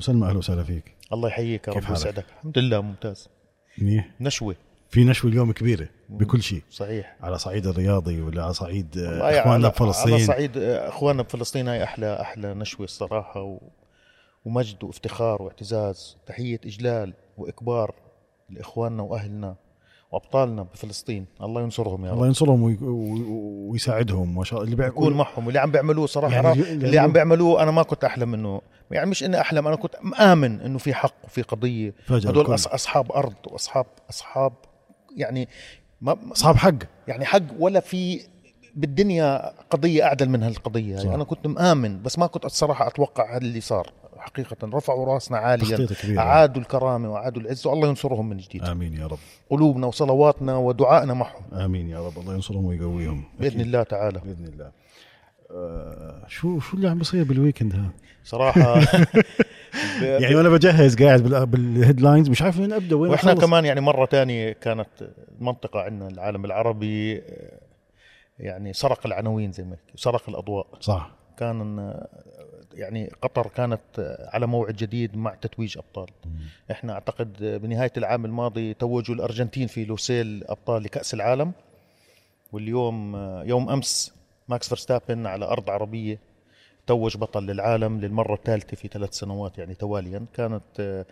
ابو سلمى أهلا وسهلا فيك. الله يحييك يا رب؟ ويسعدك؟ الحمد لله ممتاز. منيح؟ نشوة. في نشوة اليوم كبيرة بكل شيء. صحيح. على صعيد الرياضي ولا على صعيد آه، إخواننا على- على بفلسطين صعيد آه، إخواننا بفلسطين هاي أحلى أحلى نشوة الصراحة و... ومجد وافتخار واعتزاز. تحية إجلال وإكبار لإخواننا وأهلنا. وأبطالنا بفلسطين. الله ينصرهم يا الله رب. ينصرهم وي- وي- ويساعدهم ما شاء الله. اللي يكون معهم. واللي عم بيعملوه صراحة يعني يعني اللي- اللي عم بيعملوه أنا ما كنت أحلم انه يعني مش إني أحلم أنا كنت مآمن إنه في حق وفي قضية. هدول. أص- أصحاب أرض واصحاب أصحاب يعني ما أصحاب حق. يعني حق ولا في بالدنيا قضية أعدل من هالقضية. صح. يعني أنا كنت مآمن بس ما كنت الصراحة أتوقع هذا اللي صار حقيقة. رفعوا رأسنا عاليا. أعادوا الكرامة وأعادوا العز والله ينصرهم من جديد. آمين يا رب. قلوبنا وصلواتنا ودعائنا معهم. آمين يا رب. الله ينصرهم ويقويهم. بإذن أكيد. الله تعالى. بإذن الله. آه شو شو اللي عم بيصير بال weekend هذا؟ صراحة. يعني وأنا بجهز قاعد بال- بال headlines مش عارف وين أبدأ وين وإحنا أخلص. كمان يعني مرة تانية كانت المنطقة عندنا العالم العربي آه، يعني سرق العناوين زي ما سرق الأضواء. صح. كان يعني قطر كانت على موعد جديد مع تتويج أبطال. إحنا أعتقد بنهاية العام الماضي توجوا الأرجنتين في لوسيل أبطال لكأس العالم واليوم يوم أمس ماكس فيرستابن على أرض عربية توج بطل للعالم للمرة الثالثة في ثلاث سنوات يعني تواليا. كانت آه،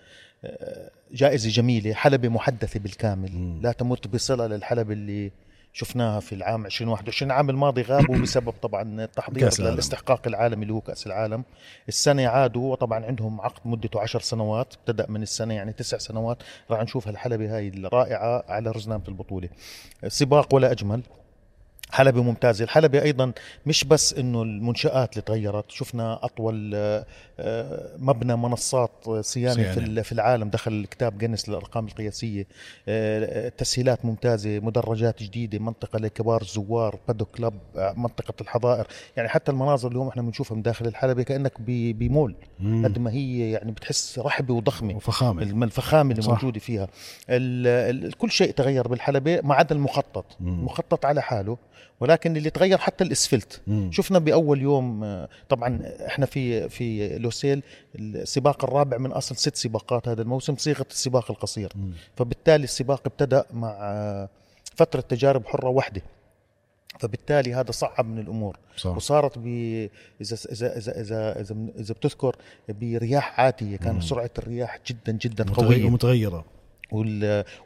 آه، جائزة جميلة حلبة محدثة بالكامل. مم. لا تمت بصلة للحلبة اللي شفناها في العام 2021 العام الماضي غابوا بسبب طبعا التحضير. للاستحقاق العالمي اللي هو كأس العالم. السنة عادوا وطبعا عندهم عقد مدته عشر سنوات ابتدا من السنة يعني تسع سنوات. راح نشوف هالحلبة هاي الرائعة على رزنامة البطولة. سباق ولا أجمل. حلبة ممتازة الحلبة أيضا مش بس أنه المنشآت اللي تغيرت شفنا أطول آه، آه، مبنى منصات صيانة صيانة. في ال- في العالم دخل الكتاب جينيس للأرقام القياسية آه، تسهيلات ممتازة مدرجات جديدة منطقة لكبار الزوار بادو كلاب منطقة الحظائر يعني حتى المناظر اليوم إحنا بنشوفها من داخل الحلبة كأنك بمول. قد ما هي يعني بتحس رحبة وضخمة وفخامة الم- الفخامة اللي صح. موجودة فيها ال ال كل شيء تغير بالحلبة ما عدا المخطط مم. مخطط على حاله ولكن اللي تغير حتى الإسفلت. مم. شفنا بأول يوم آه، طبعا إحنا في في لوسيل السباق الرابع من أصل ست سباقات هذا الموسم صيغة السباق القصير. مم. فبالتالي السباق ابتدأ مع آه، فترة تجارب حرة واحدة فبالتالي هذا صعب من الأمور. صح. وصارت ب إذا إذا إذا إذا إذا, إذا بتذكر برياح عاتية. كان مم. سرعة الرياح جدا جدا متغير- قوية. متغيرة.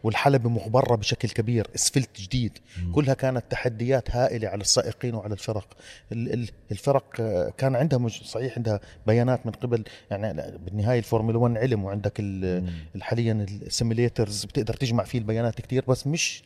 والحلبة مغبرة بشكل كبير إسفلت جديد مم. كلها كانت تحديات هائلة على السائقين وعلى الفرق ال- ال- الفرق كان عندها مش صحيح عندها بيانات من قبل يعني بالنهاية الفورمولا 1 علم وعندك. حاليا السيميليترز بتقدر تجمع فيه البيانات كتير بس مش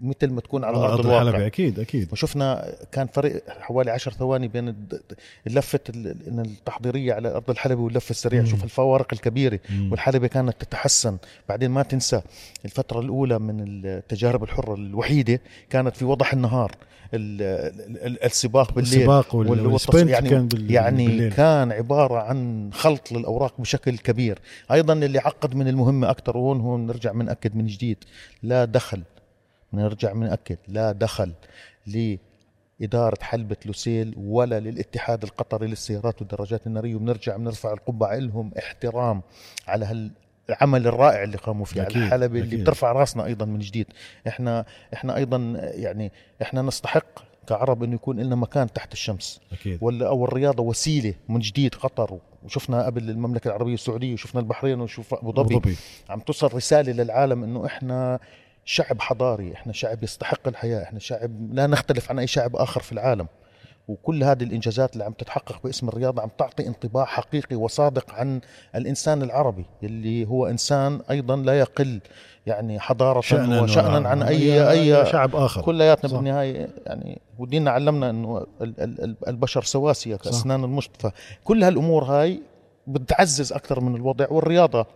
مثل ما تكون على على أرض ارض الواقع. الحلبة أكيد أكيد. وشفنا كان فرق حوالي عشر ثواني بين الد- اللفة ال- إن التحضيرية على أرض الحلبة واللفة السريعة مم. شوف الفوارق الكبيرة مم. والحلبة كانت تتحسن. بعدين ما تنسى الفترة الأولى من التجارب الحرة الوحيدة كانت في وضح النهار. ال- ال- ال- السباق بالليل السباق وال- يعني كان بال- يعني بالليل. كان عبارة عن خلط للأوراق بشكل كبير. أيضا اللي عقد من المهمة أكثر وهون هون نرجع بنأكد من جديد. لا دخل. نرجع بنأكد لا دخل لإدارة حلبة لوسيل ولا للاتحاد القطري للسيارات والدراجات النارية. وبنرجع بنرفع القبعة لهم احترام على هال العمل الرائع اللي قاموا فيه على أكيد، الحلبة اللي. بترفع راسنا أيضا من جديد. إحنا إحنا أيضا يعني إحنا نستحق كعرب إنه يكون لنا مكان تحت الشمس. أكيد. ولا أو الرياضة وسيلة من جديد قطر. وشفنا قبل المملكة العربية السعودية وشفنا البحرين وشوف أبو ظبي. عم توصل رسالة للعالم إنه إحنا شعب حضاري إحنا شعب يستحق الحياة إحنا شعب لا نختلف عن أي شعب آخر في العالم. وكل هذه الإنجازات اللي عم تتحقق باسم الرياضة عم تعطي انطباع حقيقي وصادق عن الإنسان العربي اللي هو إنسان أيضا لا يقل يعني حضارة شأنا وشانا عن اي أي شعب آخر. كلياتنا صح. بالنهاية يعني وديننا علمنا ال- البشر سواسية كاسنان المشط فكل هالأمور هاي بتعزز أكثر من الوضع والرياضة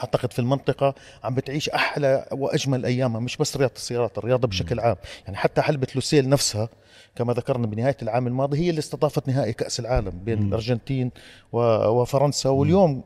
أعتقد في المنطقة عم بتعيش أحلى وأجمل أيامها مش بس رياضة السيارات الرياضة بشكل عام. يعني حتى حلبة لوسيل نفسها كما ذكرنا بنهاية العام الماضي هي اللي استضافت نهائي كأس العالم بين. الأرجنتين وفرنسا. واليوم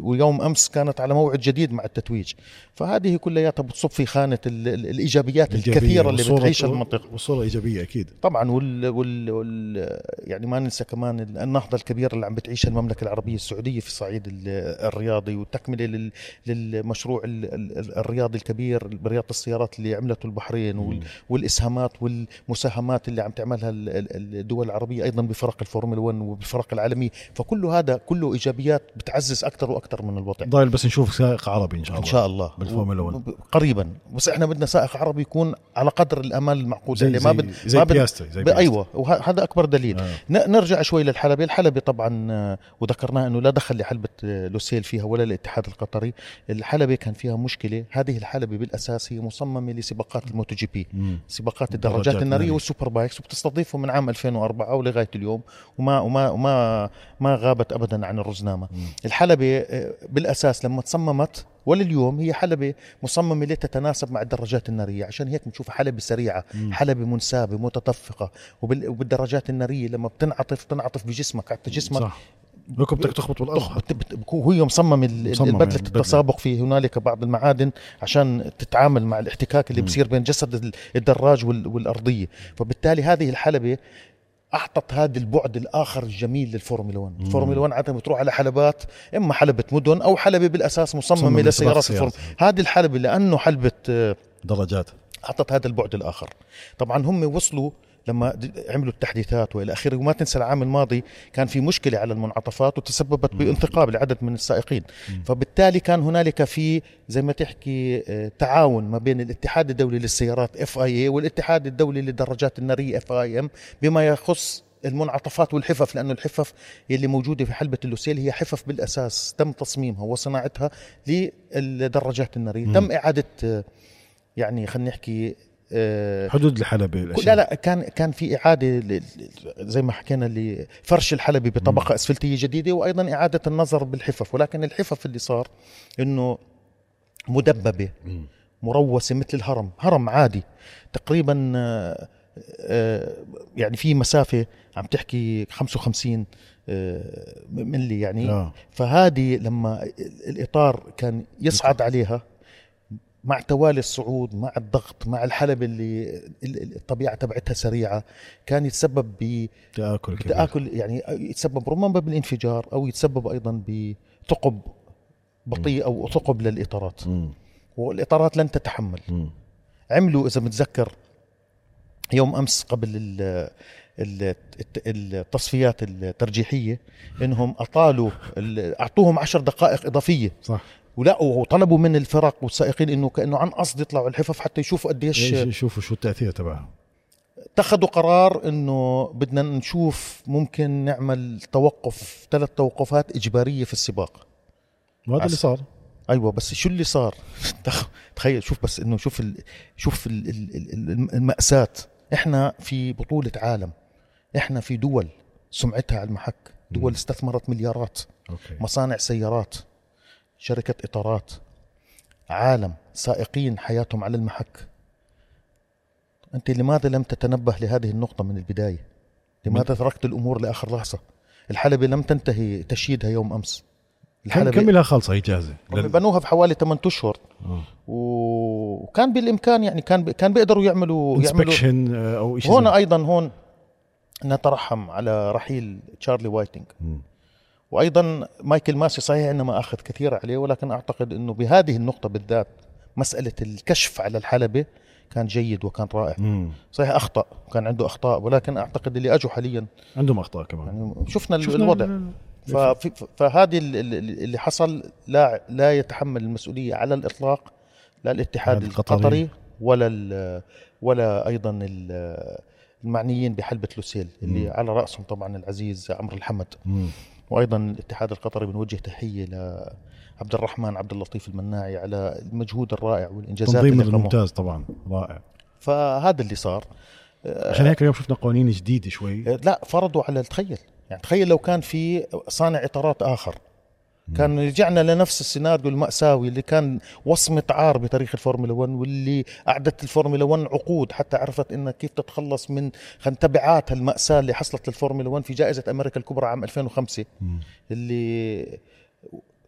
ويوم أمس كانت على موعد جديد مع التتويج. فهذه كلياتها بتصب في خانة الإيجابيات الكثيرة اللي بتعيشها المنطقة. والصورة إيجابية أكيد. طبعا وال, وال, وال يعني ما ننسى كمان النهضة الكبيرة اللي عم بتعيشها المملكة العربية السعودية في الصعيد الرياضي وتكمله للمشروع الرياضي الكبير برياضة السيارات اللي عملته البحرين والإسهامات والمساهمات اللي عم تعملها الدول العربية أيضا بفرق الفورمولا 1 وبالفرق العالمية. فكل هذا كله إيجابيات بتعزز أكثر وأكثر من الوضع ضايل بس نشوف سائق عربي إن شاء الله. إن شاء الله. بالفورمولا 1 قريبا. بس إحنا بدنا سائق عربي يكون على قدر الأمال المعقول. زي, ما بد... زي, ما بد... بياستي زي بياستي. أيوه. وهذا أكبر دليل. آه. نرجع شوي للحلبي الحلبي طبعا آه، وذكرناه إنه لا دخل لحلبة آه، لوسيل فيها ولا الاتحاد القطري. الحلبة كان فيها مشكلة. هذه الحلبة بالأساس هي مصممة لسباقات ال MotoGP سباقات الدراجات النارية وال superbikes وبتستضيفه من عام 2004 ولغاية اليوم. وما وما وما ما غابت أبدا عن الرزنامة. الحلبة آه، بالأساس لما تصممت ولليوم هي حلبة مصممة لتتناسب مع الدراجات النارية. عشان هيك بنشوف حلبة سريعة مم. حلبة منسابة متدفقة وبالدراجات النارية لما بتنعطف تنعطف بجسمك حتى جسمك؟ صح. بكم بدك تخبط بالارض هي مصمم البدلة يعني التسابق في هنالك بعض المعادن عشان تتعامل مع الاحتكاك اللي بصير بين جسد الدراج والأرضية. فبالتالي هذه الحلبة أعطت هذا البعد الآخر الجميل للفورمولا 1 الفورمولا 1 عاده بتروح على حلبات إما حلبة مدن أو حلبة بالأساس مصممة لسيارات الفورمولا هذه الحلبة لأنه حلبة آه، درجات. أعطت هذا البعد الآخر. طبعا هم وصلوا لما عملوا التحديثات وإلى آخره. وما تنسى العام الماضي كان في مشكلة على المنعطفات وتسببت بانثقاب لعدد من السائقين. فبالتالي كان هنالك في زي ما تحكي آه، تعاون ما بين الاتحاد الدولي للسيارات FIA والاتحاد الدولي للدراجات النارية FIM بما يخص المنعطفات والحفف لأنه الحفف اللي موجودة في حلبة اللوسيل هي حفف بالأساس تم تصميمها وصناعتها للدراجات النارية. تم إعادة آه، يعني خلينا نحكي حدود الحلبة لا لا كان كان في إعادة زي ما حكينا لفرش الحلبة بطبقة أسفلتية جديدة وأيضا إعادة النظر بالحفف ولكن الحفف اللي صار إنه مدببة مروسة مثل الهرم. هرم عادي. تقريبا آه، آه، يعني في مسافة عم تحكي 55 ملي يعني. آه. فهذه لما الإطار كان يصعد عليها مع توالي الصعود مع الضغط مع الحلبة اللي الطبيعة تبعتها سريعة كان يتسبب ب تآكل تآكل يعني يتسبب ربما بالانفجار أو يتسبب أيضا بثقب بطيء أو ثقب للإطارات م. والإطارات لن تتحمل م. عملوا إذا متذكر يوم أمس قبل التصفيات الترجيحية إنهم أطالوا أعطوهم عشر دقائق إضافية صح ولا وطلبوا من الفرق والسائقين إنه كأنه عن قصد يطلعوا الحفف حتى يشوفوا قديش يشوفوا شو التأثير تبعها اتخذوا قرار إنه بدنا نشوف ممكن نعمل توقف ثلاث توقفات إجبارية في السباق. وهذا اللي صار. أيوه بس شو اللي صار؟ تخيل شوف بس إنه شوف ال شوف ال المأساة. إحنا في بطولة عالم. إحنا في دول سمعتها على المحك. دول استثمرت مليارات. أوكي. مصانع سيارات. شركة إطارات عالم سائقين حياتهم على المحك. أنت لماذا لم تتنبه لهذه النقطة من البداية؟ لماذا تركت الأمور لآخر لحظة؟ الحلبة لم تنتهي تشييدها يوم أمس. الحلبة كم لها خالصة هي جاهزة؟ لل... بنوها في حوالي 8 أشهر. آه. وكان بالإمكان يعني كان ب... كان بيقدروا يعملوا يعملوا آه، أو شيء هون أيضا هون نترحم على رحيل تشارلي وايتنج م. وأيضا مايكل ماسي صحيح انما أخذ كثير عليه ولكن أعتقد إنه بهذه النقطة بالذات مسألة الكشف على الحلبة كان جيد وكان رائع مم. صحيح أخطأ كان عنده أخطاء ولكن أعتقد اللي أجوا حاليا عندهم أخطاء كمان يعني شفنا, شفنا الوضع فهذه اللي حصل لا لا يتحمل المسؤولية على الإطلاق لا الاتحاد القطري, القطري ولا ولا أيضا المعنيين بحلبة لوسيل اللي مم. على رأسهم طبعا العزيز عمرو الحمد مم. وأيضا الاتحاد القطري بنوجه تحية لعبد الرحمن عبد اللطيف المناعي على المجهود الرائع والإنجازات تنظيم الممتاز طبعا رائع. فهذا اللي صار. عشان هيك اليوم شفنا قوانين جديدة شوي. لا فرضوا على تخيل يعني تخيل لو كان في صانع إطارات آخر كان رجعنا لنفس السيناريو المأساوي اللي كان وصمة عار بتاريخ الفورمولا 1 واللي أعدت الفورمولا 1 عقود حتى عرفت إنها كيف تتخلص من تبعات المأساة اللي حصلت للفورمولا 1 في جائزة أمريكا الكبرى عام 2005 اللي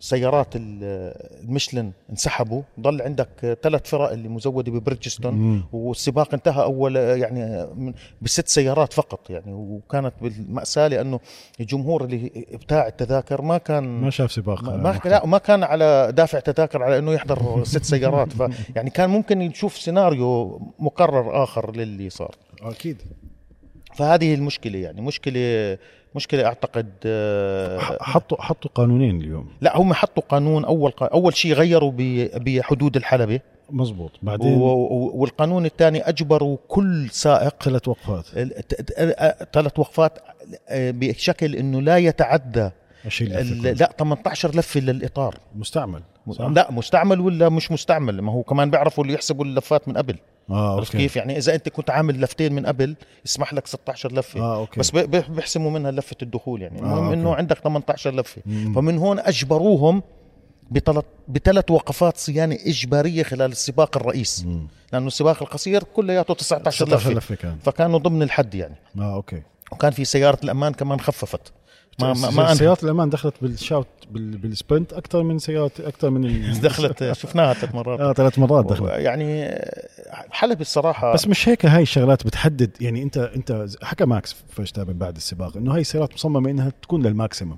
سيارات الميشلان انسحبوا. ضل عندك ثلاث فرق اللي مزودة ببريدجستون والسباق انتهى أول يعني بست سيارات فقط يعني وكانت بالمأساة لأنه الجمهور اللي بتاع التذاكر ما كان ما شاف سباق. ما, ما لا ما كان على دافع تذاكر على إنه يحضر ست سيارات. فيعني كان ممكن نشوف سيناريو مقرر آخر للي صار. أكيد. فهذه المشكلة يعني مشكلة مشكلة أعتقد آه، حطوا حطوا قانونين اليوم. لا هم حطوا قانون أول أول شيء غيروا بحدود الحلبة. مزبوط بعدين والقانون الثاني أجبروا كل سائق ثلاث وقفات. ثلاث وقفات آه، بشكل إنه لا يتعدى لا 18 لفة للإطار. مستعمل صح؟ لا مستعمل ولا مش مستعمل؟ ما هو كمان بيعرفوا اللي يحسبوا اللفات من قبل. آه أوكي. كيف؟ يعني إذا أنت كنت عامل لفتين من قبل يسمح لك 16 لفة. آه، أوكي. بس بيحسموا منها لفة الدخول يعني. المهم آه، انه عندك 18 لفة. مم. فمن هون أجبروهم بثلاث بثلاث وقفات صيانة إجبارية خلال السباق الرئيس. مم. لأنه السباق القصير كلياته 19 لفة, لفة كان. فكانوا ضمن الحد يعني. آه أوكي. وكان في سيارة الأمان كمان خففت. ما ما, ما سيارات الأمان دخلت بال shootout بال sprint أكثر من سيارات أكثر من دخلت شفناها ثلاث مرات. آه ثلاث مرات دخلت. يعني حلب الصراحة. بس مش هيك هاي الشغلات بتحدد يعني انت أنت حكى ماكس فيرستابن بعد السباق إنه هاي السيارات مصممة إنها تكون لل maximum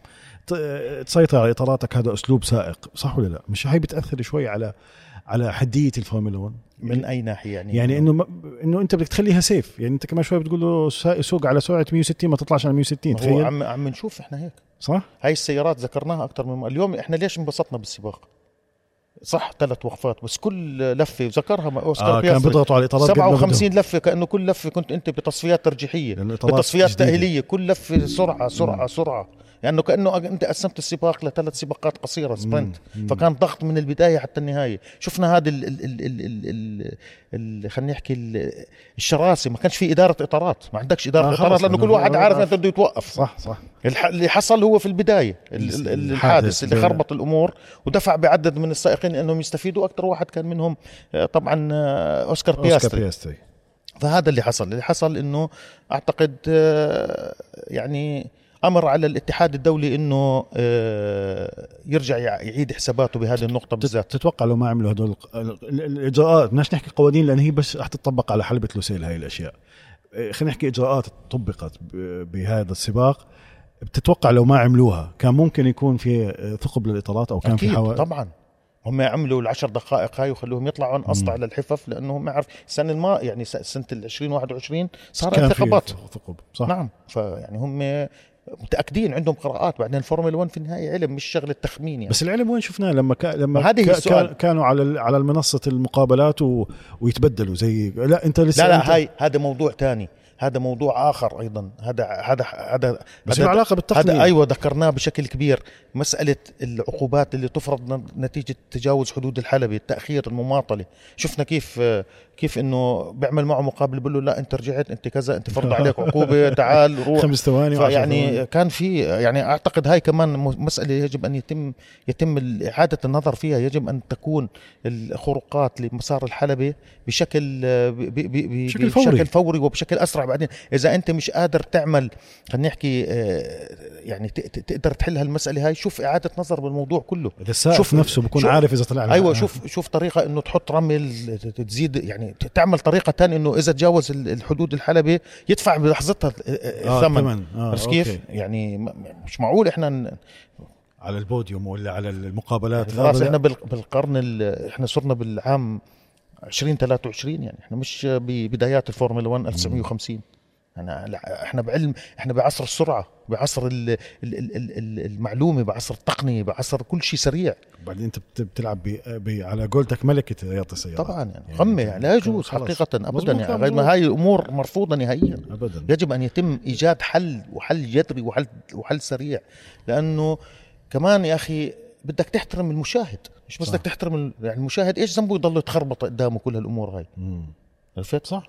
تسيطر على إطاراتك هذا أسلوب سائق صح ولا لا؟ مش هاي بتأثر شوي على على حدية الفورمولا 1 من أي ناحية يعني؟ يعني إنه إنه أنت بدك تخليها سيف يعني أنت كمان شوي بتقول له سوق على سرعة 160 ما تطلعش على 160 تخيل. عم عم نشوف إحنا هيك. صح؟ هاي السيارات ذكرناها أكثر من اليوم إحنا ليش انبسطنا بالسباق؟ صح ثلاث وقفات بس كل لفة ذكرها أوسكار آه كان بيضغطوا على الإطارات 57 لفة كأنه كل لفة كنت أنت بتصفيات ترجيحية. بتصفيات تأهيلية كل لفة سرعة سرعة سرعة. لأنه يعني كانه أنت قسمت السباق لثلاث سباقات قصيرة سبرنت فكان ضغط من البداية حتى النهاية. شفنا هذا خلينا نحكي الشراسة. ما كانش في إدارة إطارات. ما عندكش إدارة آه إطارات لأنه كل واحد عارف انه بده يتوقف. صح صح. اللي حصل هو في البداية الحادث اللي خربط الأمور ودفع بعدد من السائقين انهم يستفيدوا. أكثر واحد كان منهم آه، طبعا آه، أوسكار بياستري, أوسكار بياستري. فهذا اللي حصل. اللي حصل إنه أعتقد آه، يعني أمر على الاتحاد الدولي إنه آه، يرجع يعيد حساباته بهذه النقطة بالذات. تتوقع لو ما عملوا هدول الإجراءات بدناش نحكي قوانين لأن هي بس رح تطبق على حلبة لوسيل هاي الأشياء. آه، خلينا نحكي إجراءات طبقت بهذا السباق. بتتوقع لو ما عملوها كان ممكن يكون في ثقب للاطارات أو كان أكيد في حوالي طبعا. هم يعملوا العشر دقائق هاي وخلوهم يطلعوا انقصت على الحفف لأنه ما عرف السنة الما يعني سنة ال 2021 صار انثقابات ثقب صح. نعم فيعني هم متأكدين عندهم قراءات بعدين الفورمولا 1 في النهاية علم مش شغلة تخمين يعني. بس العلم وين شفناه لما كا لما هذه كا السؤال. كانوا على على المنصة المقابلات و... ويتبدلوا زي لا انت لسه لا لا أنت... هاي هذا موضوع ثاني هذا موضوع آخر أيضا. هذا هذا هذا بس له علاقة بالتقنية. هذا أيوه ذكرناه بشكل كبير. مسألة العقوبات اللي تفرض نتيجة تجاوز حدود الحلبة التأخير المماطلة. شفنا كيف كيف إنه بيعمل معه مقابل بيقول له لا أنت رجعت أنت كذا أنت فرض عليك عقوبة تعال روح. خمس ثواني يعني كان في يعني أعتقد هاي كمان مسألة يجب أن يتم يتم إعادة النظر فيها. يجب أن تكون الخروقات لمسار الحلبة بشكل بشكل فوري. بشكل فوري وبشكل أسرع. بعدين. إذا أنت مش قادر تعمل خلينا نحكي آه، يعني تقدر تحل هالمسألة هاي شوف إعادة نظر بالموضوع كله. إذا شوف نفسه بكون عارف إذا طلع أيوه شوف شوف طريقة إنه تحط رمل تزيد يعني تعمل طريقة ثانية إنه إذا تجاوز الحدود الحلبة يدفع بلحظتها الثمن. آه بس كيف؟ يعني مش معقول إحنا على البوديوم ولا على المقابلات. خلاص إحنا بالقرن إحنا صرنا بالعام 2023 يعني. إحنا مش ببدايات الفورمولا 1 1950 يعني إحنا بعلم إحنا بعصر السرعة بعصر المعلومة بعصر التقنية بعصر كل شيء سريع. بعدين أنت بتلعب بي بي على قولتك ملكة رياضة السياره طبعا يعني. قمة يعني. لا يجوز حقيقة ابدا يعني. غير ما هاي أمور مرفوضة نهائيا. ابدا. يجب أن يتم إيجاد حل وحل جذري وحل وحل سريع. لأنه كمان يا أخي بدك تحترم المشاهد مش بس بدك تحترم يعني المشاهد إيش ذنبه يضل يتخربط قدامه كل هالأمور هاي؟ عرفت؟ صح.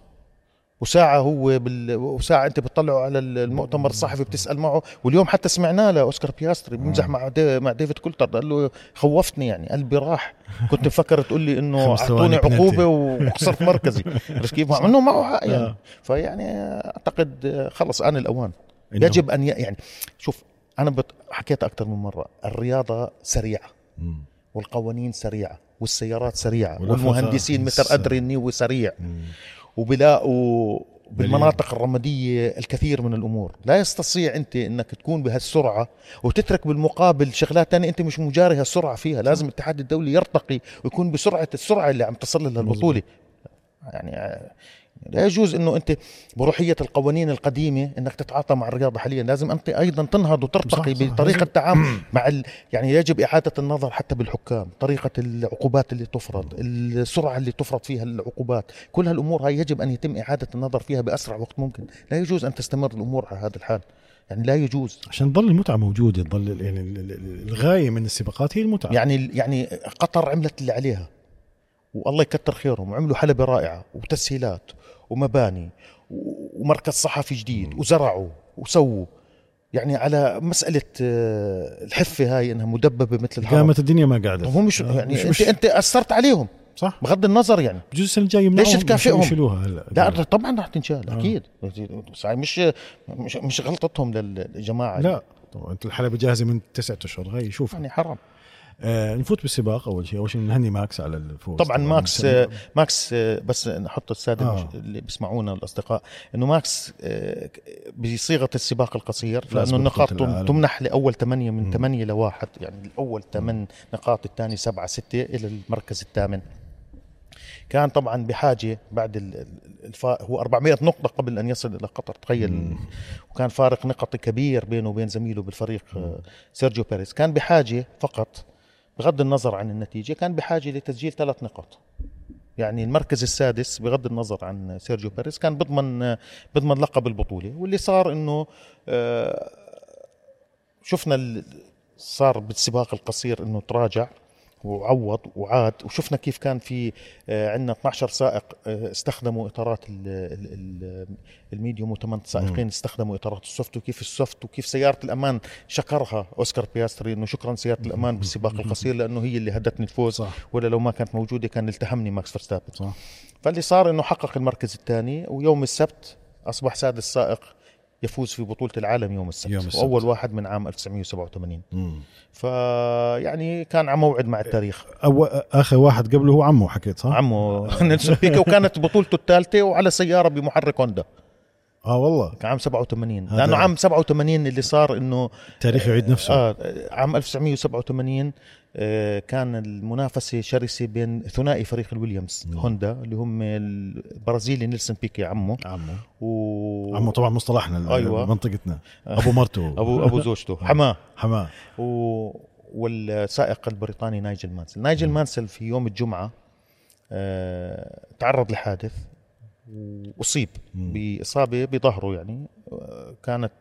وساعة هو بال... وساعة أنت بتطلعه على المؤتمر الصحفي بتسأل معه واليوم حتى سمعناه لأوسكار بياستري بيمزح مع دي... مع ديفيد كولتارد قال له خوفتني يعني قلبي راح. كنت مفكر تقول لي إنه أعطوني عقوبة وخسرت مركزي. عرفت كيف؟ مع إنه معه حق يعني. آه. فيعني أعتقد خلص آن الأوان. يجب أن ي... يعني شوف أنا بت... حكيت أكثر من مرة الرياضة سريعة. مم. والقوانين سريعة والسيارات سريعة والمهندسين مثل لسه. أدري النيوي سريع. وبلاقوا بالمناطق الرمادية الكثير من الأمور. لا يستطيع أنت أنك تكون بهالسرعة وتترك بالمقابل شغلات تانية أنت مش مجاري هالسرعة فيها. لازم الاتحاد الدولي يرتقي ويكون بسرعة السرعة اللي عم تصل لها البطولة. يعني آه، لا يجوز إنه أنت بروحية القوانين القديمة إنك تتعاطى مع الرياضة حاليا. لازم أنت أيضا تنهض وترتقي. بطريقة التعامل مع ال... يعني يجب إعادة النظر حتى بالحكام طريقة العقوبات اللي تفرض السرعة اللي تفرض فيها العقوبات. كل هالأمور هاي يجب أن يتم إعادة النظر فيها بأسرع وقت ممكن. لا يجوز أن تستمر الأمور على هذا الحال. يعني لا يجوز. عشان تظل المتعة موجودة تظل يعني ال- ال- ال- الغاية من السباقات هي المتعة. يعني يعني قطر عملت اللي عليها والله يكتر خيرهم وعملوا حلبة رائعة وتسهيلات. ومباني ومركز صحفي جديد وزرعوا وسووا. يعني على مسألة آه، الحفة هاي إنها مدببة مثل الهرم. قامت الدنيا ما قاعدة هم مش آه، يعني مش- انت مش- أنت أثرت عليهم. صح. بغض النظر يعني. بجوز السنة الجاية ليش تكافئهم؟ يشيلوها هلا. لا طبعا رح تنشال آه. أكيد. مش مش مش غلطتهم للجماعة. لا طبعا أنت الحلبة جاهزة من تسعة أشهر. هي شوف. يعني حرام. آه نفوت بالسباق أول شيء أول شيء نهني ماكس على الفوز طبعا ماكس آه، ماكس آه، بس نحط السادة آه. اللي بيسمعونا الأصدقاء إنه ماكس آه، بصيغة السباق القصير لأنه النقاط. تمنح لأول ثمانية من. ثمانية لواحد يعني الأول ثمان نقاط الثاني سبعة ستة إلى المركز الثامن كان طبعا بحاجة بعد ال- ال- الفا هو 400 نقطة قبل أن يصل إلى قطر تخيل مم. وكان فارق نقطي كبير بينه وبين زميله بالفريق آه، سيرجيو بيريز كان بحاجة فقط بغض النظر عن النتيجة كان بحاجة لتسجيل ثلاث نقاط. يعني المركز السادس بغض النظر عن سيرجيو بيريز كان بضمن بضمن لقب البطولة. واللي صار إنه آه، شفنا صار بالسباق القصير إنه تراجع. وعوض وعاد. وشفنا كيف كان في عندنا 12 سائق آه، استخدموا إطارات ال- ال- ال- ال medium وثمان سائقين استخدموا إطارات ال soft. وكيف ال soft؟ وكيف سيارة الأمان شكرها أوسكار بياستري إنه شكرا سيارة الأمان بالسباق القصير لأنه هي اللي هدتني الفوز صح. ولا لو ما كانت موجودة كان التهمني ماكس فرستابن صح. فاللي صار إنه حقق المركز الثاني ويوم السبت أصبح سادس سائق يفوز في بطولة العالم يوم السبت, يوم السبت. وأول واحد من عام 1987 مم. فيعني كان على موعد مع التاريخ. أو آخر واحد قبله هو عمه حكيت صح؟ عمو نيلسون بيكي. وكانت بطولته الثالثة وعلى سيارة بمحرك هوندا. آه والله. عام 87 هذا- لأنه عام 87 اللي صار إنه التاريخ يعيد نفسه. آه عام 1987 آه كان المنافسة شرسة بين ثنائي فريق الويليامز مم. هوندا اللي هم البرازيلي نيلسون بيكي عمه عمه و عمه طبعا مصطلحنا أيوة. منطقتنا. أبو مرته ابو أبو زوجته. حماة. حماة. و... والسائق البريطاني نايجل مانسل. نايجل مانسل في يوم الجمعة آه، تعرض لحادث وأصيب مم. بإصابة بظهره يعني. آه، كانت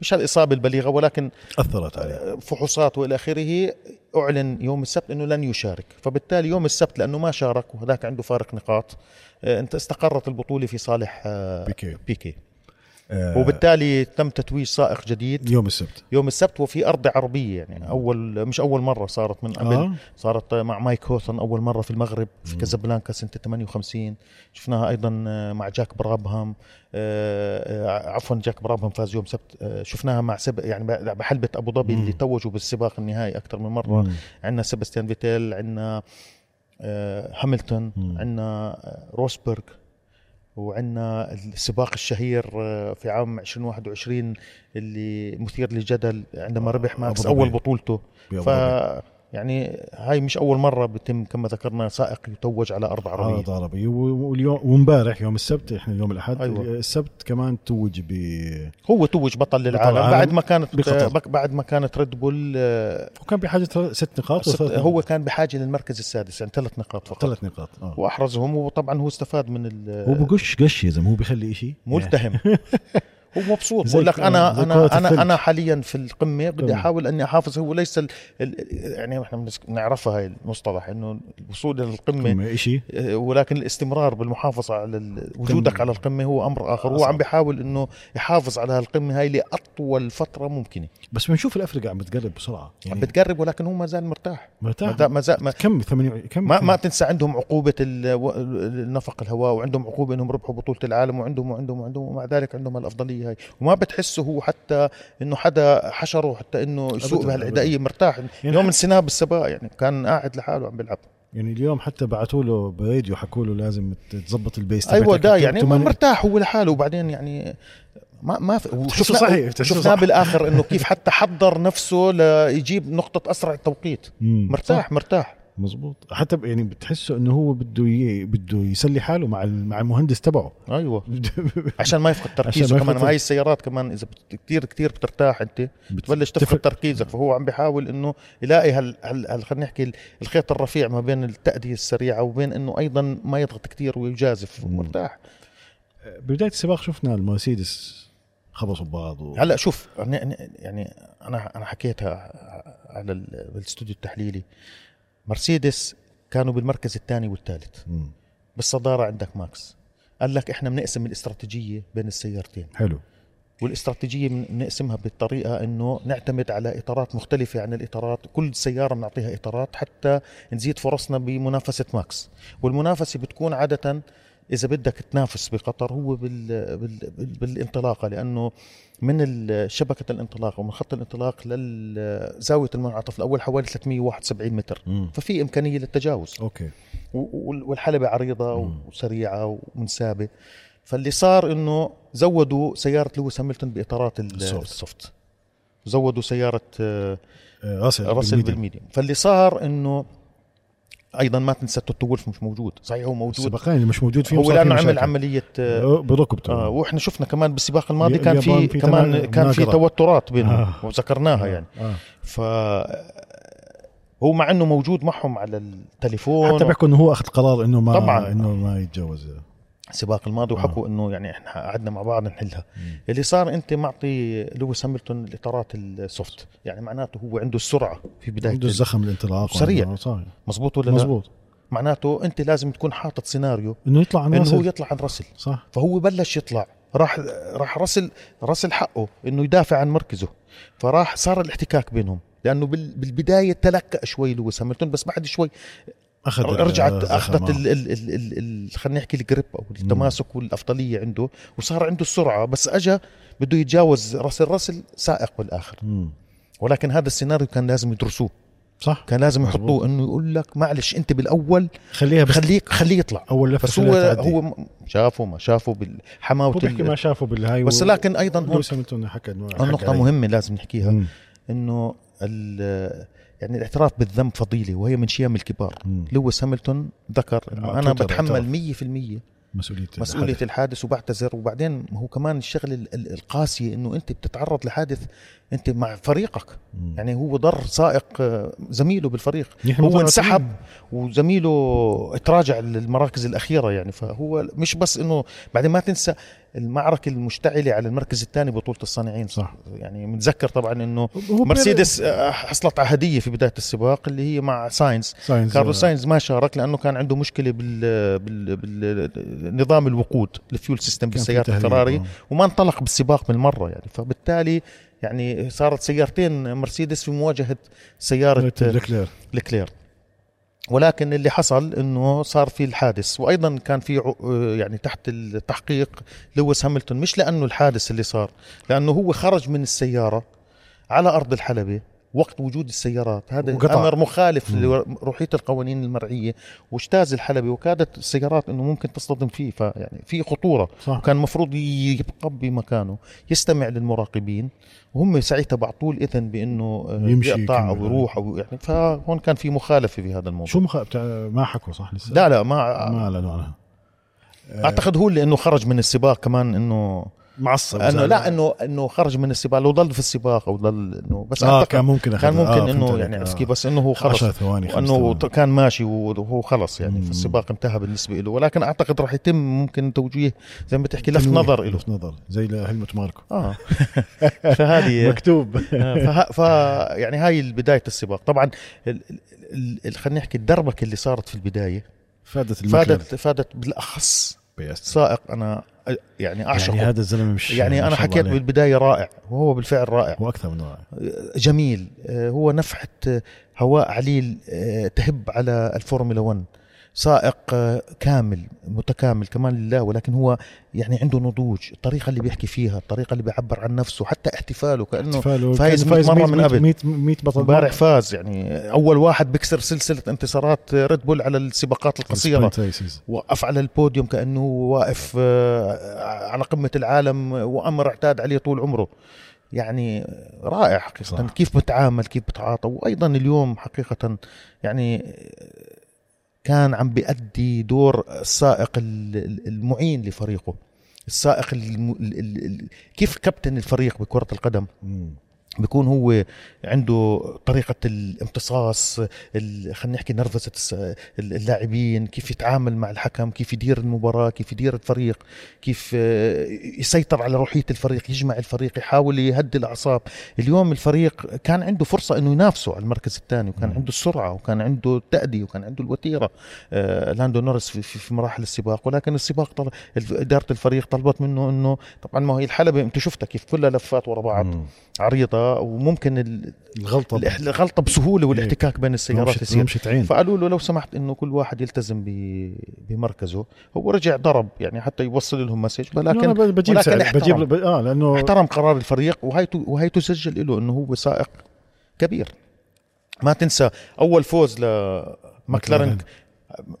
مش هالإصابة البليغة ولكن أثرت عليه آه، فحوصات وإلى آخره أعلن يوم السبت أنه لن يشارك. فبالتالي يوم السبت لأنه ما شارك وهذاك عنده فارق نقاط. آه، أنت استقرت البطولة في صالح آه، بيكي. بيكي. وبالتالي تم تتويج سائق جديد يوم السبت يوم السبت وفي أرض عربية يعني أول مش أول مرة صارت من قبل آه. صارت مع مايك هوثن أول مرة في المغرب في. كازابلانكا سنة 58 شفناها أيضا مع جاك برابهام آه، آه، عفوا جاك برابهام فاز يوم سبت آه، شفناها مع سب يعني بحلبة أبو ظبي. اللي توجوا بالسباق النهائي أكثر من مرة. عندنا سيباستيان فيتيل عندنا آه، هاملتون. عندنا آه، روسبرغ وعندنا السباق الشهير آه، في عام 2021 اللي مثير للجدل عندما ربح ماكس. أول بطولته ف. يعني هاي مش أول مرة بتم كما ذكرنا سائق يتوج على ارض عربيه أرض عربي و- واليوم وامبارح يوم السبت إحنا اليوم الأحد أيوة. السبت كمان توج ب هو توج بطل للعالم العالم بعد ما كانت بقطر. بك- بعد ما كانت ريد بول آه، وكان بحاجة ست نقاط ست- هو كان بحاجة للمركز السادس يعني ثلاث نقاط فقط. ثلاث نقاط آه. وأحرزهم وطبعا هو استفاد من ال- هو بقش قش يا زلمة هو بيخلي شيء ملتهم. هو مبسوط. بقول لك أنا أنا أنا. أنا حاليا في القمة بدي. أحاول إني أحافظ. هو ليس ال ال يعني إحنا بنعرفها هاي المصطلح إنه الوصول إلى القمة شيء آه، ولكن الاستمرار بالمحافظة على ال- وجودك على القمة هو أمر آخر. هو. عم بيحاول إنه يحافظ على هالقمة هاي لأطول فترة ممكنة. بس بنشوف الافرقه عم بتقرب بسرعة. عم يعني بتقرب ولكن هو ما زال مرتاح. مرتاح. ما زال ما كم؟ 8 كم؟ ما, ما تنسى عندهم و- النفق الهواء وعندهم عقوبة إنهم ربحوا بطولة العالم وعندهم وعندهم وعندهم ومع ذلك عندهم الأفضلية. العدائيه هاي وما بتحسه هو حتى إنه حدا حشره حتى إنه يسوق بهالعدائيه مرتاح يعني يوم انسناب بالسباق يعني كان قاعد لحاله عم بيلعب يعني اليوم حتى بعثوا له براديو حكوا له لازم تظبط البيس أيوه. ده يعني مرتاح هو لحاله وبعدين يعني ما ما في وشفنا صحيح، شفناه. بالآخر إنه كيف حتى حضر نفسه ليجيب نقطة أسرع توقيت مم. مرتاح صح. مرتاح مزبوط حتى يعني بتحسه إنه هو بده ي... بده يسلي حاله مع مع المهندس تبعه. أيوه. عشان ما يفقد تركيزه ما كمان. يفقد- ما هي السيارات كمان إذا بت- كتير كتير بترتاح أنت بتبلش تفقد تفرق. تركيزك. فهو عم بيحاول إنه يلاقي هال, هال... هال... خلينا نحكي الخيط الرفيع ما بين التأدية السريعة وبين إنه أيضا ما يضغط كتير ويجازف مم. مرتاح بدايه السباق شفنا المرسيدس خبصوا ببعض و... هلأ شوف أنا- يعني أنا أنا حكيتها على ال- بالاستوديو التحليلي. مرسيدس كانوا بالمركز الثاني والثالث. بالصدارة عندك ماكس. قال لك إحنا بنقسم الاستراتيجية بين السيارتين. حلو. والاستراتيجية بن- بنقسمها بالطريقة إنه نعتمد على إطارات مختلفة عن الإطارات. كل سيارة بنعطيها إطارات حتى نزيد فرصنا بمنافسة ماكس. والمنافسة بتكون عادة إذا بدك تنافس بقطر هو بال بال بال بالانطلاقة لأنه من شبكة الانطلاق ومن خط الانطلاق لزاويه المنعطف الأول حوالي 371 متر مم. ففي إمكانية للتجاوز okay و- وال- والحلبة عريضة مم. وسريعة ومنسابة فاللي صار إنه زودوا سيارة لويس هاميلتون بإطارات ال- ال soft. ال soft زودوا سيارة آه، آه، راسل. بال medium فاللي صار إنه أيضا ما تنسى وولف مش موجود صحيح هو موجود السباقين اللي مش موجود فيهم هو لأنه عمل. عملية آه آه، بركبته آه وإحنا شفنا كمان بالسباق الماضي كان في كمان كان في. توترات بينهم آه. وذكرناها يعني آه. ف هو مع إنه موجود معهم على التليفون حتى بيحكوا إنه هو أخذ قرار إنه ما طبعاً. إنه ما يتجاوز السباق الماضي آه. وحكوا إنه يعني إحنا قعدنا مع بعض نحلها مم. اللي صار أنت معطي لويس هاميلتون الإطارات ال soft يعني معناته هو عنده السرعة في بداية عنده الزخم الانطلاق سريع. مزبوط ولا لا؟ مزبوط معناته أنت لازم تكون حاطط سيناريو إنه يطلع عن إنه هو راسل. يطلع عن رسل صح. فهو بلش يطلع. راح راح رسل رسل حقه إنه يدافع عن مركزه. فراح صار الاحتكاك بينهم. لأنه بال- بالبداية تلكأ شوي لويس هامilton بس بعد شوي أخذ رجعت أخذت. ال ال ال ال ال خلينا نحكي الجريب أو التماسك والأفضلية عنده وصار عنده السرعة بس اجى بده يتجاوز راسل راسل سائق بالاخر مم. ولكن هذا السيناريو كان لازم يدرسوه صح كان لازم. يحطوه إنه يقول لك معلش أنت بالأول خليها بس خليك خليه يطلع أول لفة بس هو. هو شافه ما شافه بالحماوه هو بيحكي ما شافه بالهاي بس لكن أيضا هون حكى النقطه. مهمة لازم نحكيها. إنه ال- يعني الاعتراف بالذنب فضيلة وهي من شيم الكبار. لويس هامilton ذكر إنه آه، أنا بتحمل اعترف. 100% مسؤولية مسؤولية الحدث. الحادث وبعتذر وبعدين هو كمان الشغلة ال- ال- القاسية إنه أنت بتتعرض لحادث أنت مع فريقك مم. يعني هو ضر سائق آه، زميله بالفريق هو انسحب. وزميله تراجع للمراكز الأخيرة يعني فهو مش بس إنه بعدين ما تنسى المعركة المشتعلة على المركز الثاني بطولة الصانعين. صح. يعني متذكر طبعا إنه مرسيدس آه، حصلت على هديه في بداية السباق اللي هي مع ساينز. ساينز كارلوس ساينز ما شارك لأنه كان عنده مشكلة بال بال بالنظام الوقود ال fuel system بالسيارة الفراري آه. وما انطلق بالسباق بالمرة يعني. فبالتالي يعني صارت سيارتين مرسيدس في مواجهة سيارة لكلير لكلير ولكن اللي حصل إنه صار في الحادث وأيضا كان في يعني تحت التحقيق لويس هامilton مش لأنه الحادث اللي صار لأنه هو خرج من السيارة على أرض الحلبة وقت وجود السيارات. هذا وقطع. أمر مخالف. لروحيه القوانين المرعيه واجتاز الحلبه وكادت السيارات إنه ممكن تصطدم فيه فيعني في خطورة. صح. وكان المفروض يبقى بمكانه. يستمع للمراقبين. وهم ساعتها بعطوه الاذن بإنه آه، يمشي يقطع أو. يروح أو يعني فهون كان في مخالفة في هذا الموضوع. شو مخ... بتاع... ما حكوا صح لسه؟ لا لا ما ما أعلنوا عنها. أعتقد هو اللي إنه خرج من السباق كمان إنه معصب إنه. لا إنه إنه خرج من السباق لو ضل في السباق أو ضل إنه بس أعتقد كان ممكن كان. ممكن آه، إنه يعني آه. بس إنه هو 10 خلص ثواني خمس انه ثواني. كان ماشي وهو خلص يعني مم. فالسباق انتهى بالنسبة له ولكن أعتقد راح يتم ممكن توجيه زي ما بتحكي لفت نظر له لفت نظر زي لهلمت ماركو آه فهذه مكتوب فه... ف يعني هاي بداية السباق طبعا. خلينا نحكي الدربكة اللي صارت في البداية فادت فادت فادت بالأخص بياستري. سائق أنا يعني اعشقه يعني يعني, هذا الزلمة مش يعني أنا حكيت. بالبداية رائع وهو بالفعل رائع. هو أكثر من رائع. جميل. آه، هو نفحة آه، هواء عليل آه، تهب على الفورمولا 1 سائق آه، كامل متكامل كمان لله ولكن هو يعني عنده نضوج الطريقة اللي بيحكي فيها الطريقة اللي بيعبر عن نفسه حتى احتفاله كأنه احتفاله فايز كان 100 مرة من 100 قبل. 100 100 بطل امبارح فاز يعني أول واحد بيكسر سلسلة انتصارات ريد بول على السباقات ريسز. وقف على البوديوم كأنه واقف آه، على قمة العالم وأمر اعتاد عليه طول عمره يعني رائع حقيقة صح. كيف بتعامل كيف بتعاطى وأيضا اليوم حقيقة يعني كان عم بيأدي دور السائق ال- ال- المعين لفريقه السائق. كيف كابتن الفريق بكرة القدم مم. بيكون هو عنده طريقة الامتصاص ال- خلينا نحكي نرفزة اللاعبين كيف يتعامل مع الحكم كيف يدير المباراة كيف يدير الفريق كيف آه، يسيطر على روحية الفريق يجمع الفريق يحاول يهدي الأعصاب اليوم الفريق كان عنده فرصة أنه ينافسه على المركز الثاني وكان. عنده السرعة وكان عنده التأدية وكان عنده الوتيرة آه، لاندو نورس في, مراحل السباق ولكن السباق طل... إدارة الفريق طلبت منه أنه طبعا ما هي الحلبة أنت شفتها كيف كلها لفات ورا بعض مم. وممكن ال- الغلطة الغلطة بسهولة والاحتكاك بين السيارات يصير فقالوا له لو سمحت إنه كل واحد يلتزم ب- بمركزه. هو رجع ضرب يعني حتى يوصل لهم message. ولكن بجيب ولكن احترم. بجيب ب- آه لأنه احترم قرار الفريق وهي ت- وهي تسجل له إنه هو سائق كبير. ما تنسى أول فوز لماكلارن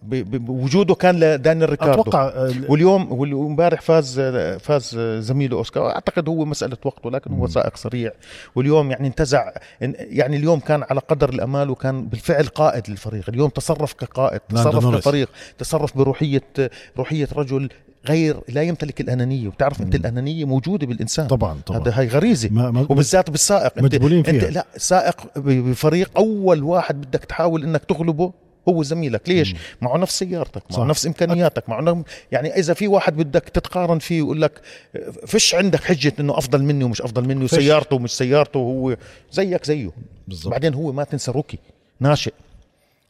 بوجوده كان لدانيال ريكاردو. أتوقع آه، واليوم وامبارح فاز فاز زميله أوسكار. أعتقد هو مسألة وقت ولكن هو. سائق سريع. واليوم يعني انتزع. يعني اليوم كان على قدر الأمال وكان بالفعل قائد للفريق. اليوم تصرف كقائد تصرف. كفريق تصرف بروحية روحية رجل غير لا يمتلك الأنانية. وبتعرف أنت. الأنانية موجودة بالإنسان. طبعا طبعا. هذا هي غريزة. ما ما وبالذات بالسائق. انت مجبولين أنت فيها لا سائق بفريق أول واحد بدك تحاول إنك تغلبه. هو زميلك ليش مم. معه نفس سيارتك صح. معه نفس إمكانياتك معه نفس يعني إذا في واحد بدك تتقارن فيه ويقول لك فيش عندك حجة إنه أفضل مني ومش أفضل مني. وسيارته ومش سيارته وهو زيك زيه بالضبط بعدين هو ما تنسى rookie ناشئ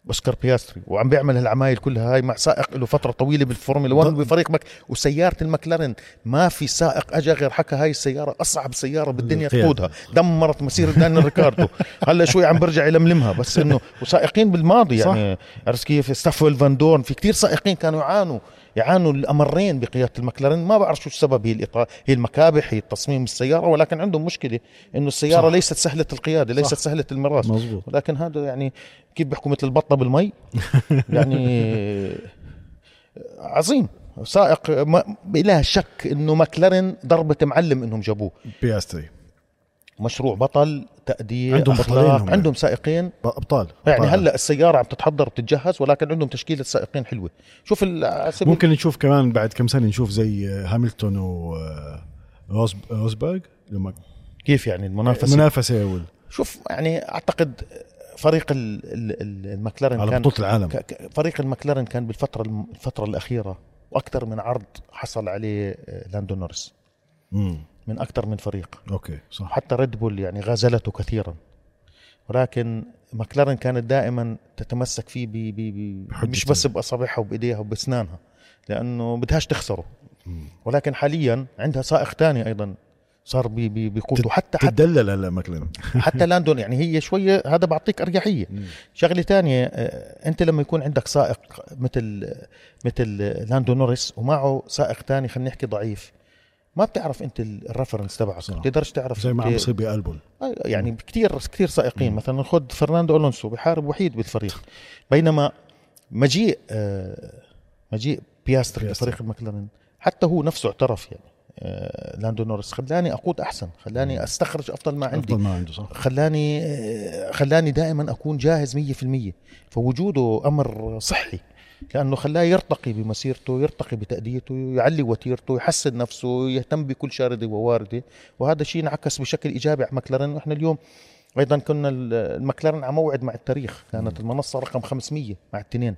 اوسكار بياستري وعم بيعمل هالعمايل كلها هاي مع سائق له فترة طويلة بالفورمولا 1 ض- بفريق مك وسيارة المكلارن ما في سائق اجى غير حكى هاي السيارة أصعب سيارة بالدنيا. تقودها دمرت مسيرة دانيال ريكاردو هلأ شوي عم برجع يلملمها بس إنه وسائقين بالماضي. يعني عرفت كيف ستوفيل فاندورن في كتير سائقين كانوا يعانوا يعانوا الأمرين بقيادة المكلارن ما بعرف شو السبب هي الإطار هي المكابح هي تصميم السيارة ولكن عندهم مشكلة إنه السيارة صح. ليست سهلة القيادة ليست صح. سهلة المراس مزبوط ولكن هذا يعني كيف بيحكوا مثل البطة بالمي. يعني عظيم سائق ما بلا شك إنه ماكلارن ضربة معلم إنهم جابوه. بياستري. مشروع بطل تأدية عندهم بطلين هم. عندهم سائقين. أبطال يعني أبطال. هلأ السيارة عم تتحضر بتتجهز ولكن عندهم تشكيلة سائقين حلوة. شوف ممكن نشوف كمان بعد كم سنة نشوف زي هاميلتون و آه، روز روزبرغ. لما كيف يعني المنافسة؟ منافسه وال- شوف يعني أعتقد فريق ال- ال- ال- المكلارن على كان بطولة العالم. فريق المكلارن كان بالفترة الفترة الأخيرة وأكثر من عرض حصل عليه آه، لاندو نورس من أكثر من فريق. أوكي صح. حتى ريد بول يعني غازلته كثيرا. ولكن ماكلارن كانت دائما تتمسك فيه بي بي بي مش بس بأصابعها وبإيديها وبأسنانها لأنه بدهاش تخسره. مم. ولكن حاليا عندها سائق ثاني أيضا صار بيقوده حتى تدلل هلا ماكلارن. حتى لاندو يعني هي شوية هذا بعطيك أريحية. شغلة ثانية أنت لما يكون عندك سائق مثل مثل لاندو نوريس ومعه سائق ثاني خلينا نحكي ضعيف ما بتعرف أنت ال- ال reference تبعك. بتقدرش تعرف زي ما عم بصير بألبون آه، يعني كثير كثير سائقين. مم. مثلا خذ فرناندو ألونسو بحارب وحيد بالفريق. بينما مجيء آه، مجيء بياستري. لفريق المكلارن حتى هو نفسه اعترف يعني. آه، لاندو نورس. خلاني أقود أحسن خلاني أستخرج أفضل ما عندي. أفضل ما عنده صح. خلاني آه، خلاني دائما أكون جاهز 100% فوجوده أمر صحي لأنه خلاه يرتقي بمسيرته يرتقي بتأديته يعلي وتيرته يحسن نفسه يهتم بكل شاردة وواردة. وهذا شيء انعكس بشكل إيجابي على ماكلارن وإحنا اليوم أيضا كنا ال- المكلارن على موعد مع التاريخ. كانت المنصة رقم 500 مع التنين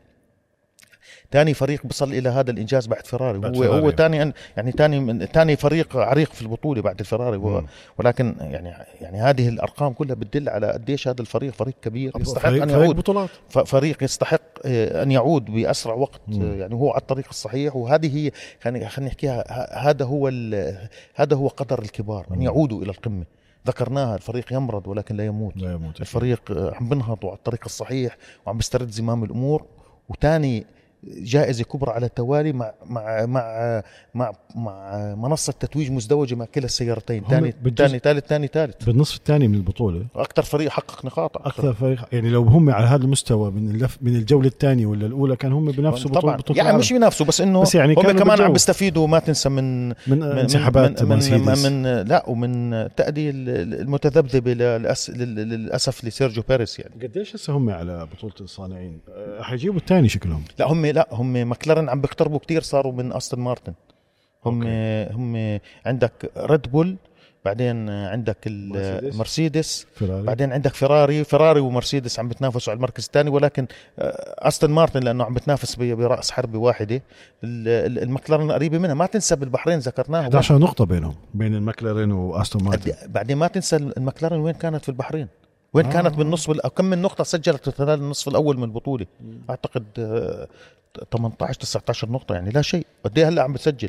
ثاني فريق بصل إلى هذا الإنجاز بعد فيراري بعد هو فيراري. هو ثاني يعني ثاني ثاني فريق عريق في البطولة بعد الفيراري و- مم. ولكن يعني يعني هذه الأرقام كلها بتدل على قديش هذا الفريق فريق كبير يستحق فريق, أن يعود. بطولات. فريق يستحق آه، أن يعود بأسرع وقت. مم. يعني هو على الطريق الصحيح. وهذه هي خلينا خلينا نحكيها. هذا هو هذا هو قدر الكبار أن. يعودوا إلى القمة. ذكرناها الفريق يمرض ولكن لا يموت. لا يموت. الفريق عم بنهض وعلى الطريق الصحيح وعم بيسترد زمام الأمور. وتاني جائزة كبرى على التوالي مع مع مع مع, مع منصة تتويج مزدوجة مع كلا السيارتين. ثاني ثاني ثالث ثاني ثالث. بالنصف الثاني من البطولة. أكثر فريق حقق نقاط أكثر فريق يعني لو هم على هذا المستوى من اللف من الجولة الثانية ولا الأولى كان هم بنفسوا بطوله طبعا. بطوله يعني. مش بينافسوا بس إنه بس يعني هم كمان عم. بيستفيدوا ما تنسى من من انسحابات من من, من, من لا ومن تأدية المتذبذبه للأس للأسف لسيرجيو بيريس يعني. قديش هسه هم على بطولة الصانعين؟ أه، حيجيبوا الثاني شكلهم. لا هم لا هم ماكلارن عم بيقتربوا كتير صاروا من أستون مارتن. هم هم عندك ريد بول بعدين عندك مرسيدس. المرسيدس فيراري بعدين عندك فيراري فيراري ومرسيدس عم بتنافسوا على المركز الثاني ولكن آه، أستون مارتن لأنه عم بتنافس برأس حربة واحدة. ال- ال- المكلارن قريبة منها. ما تنسى بالبحرين ذكرناها 11 نقطة بينهم بين المكلارن وأستون مارتن. بعدين ما تنسى المكلارن وين كانت في البحرين؟ وين آه. كانت بالنصف كم من نقطة سجلت خلال النصف الأول من البطولة؟ أعتقد آه، 18 19 نقطة يعني لا شيء. قد إيه هلأ عم بتسجل؟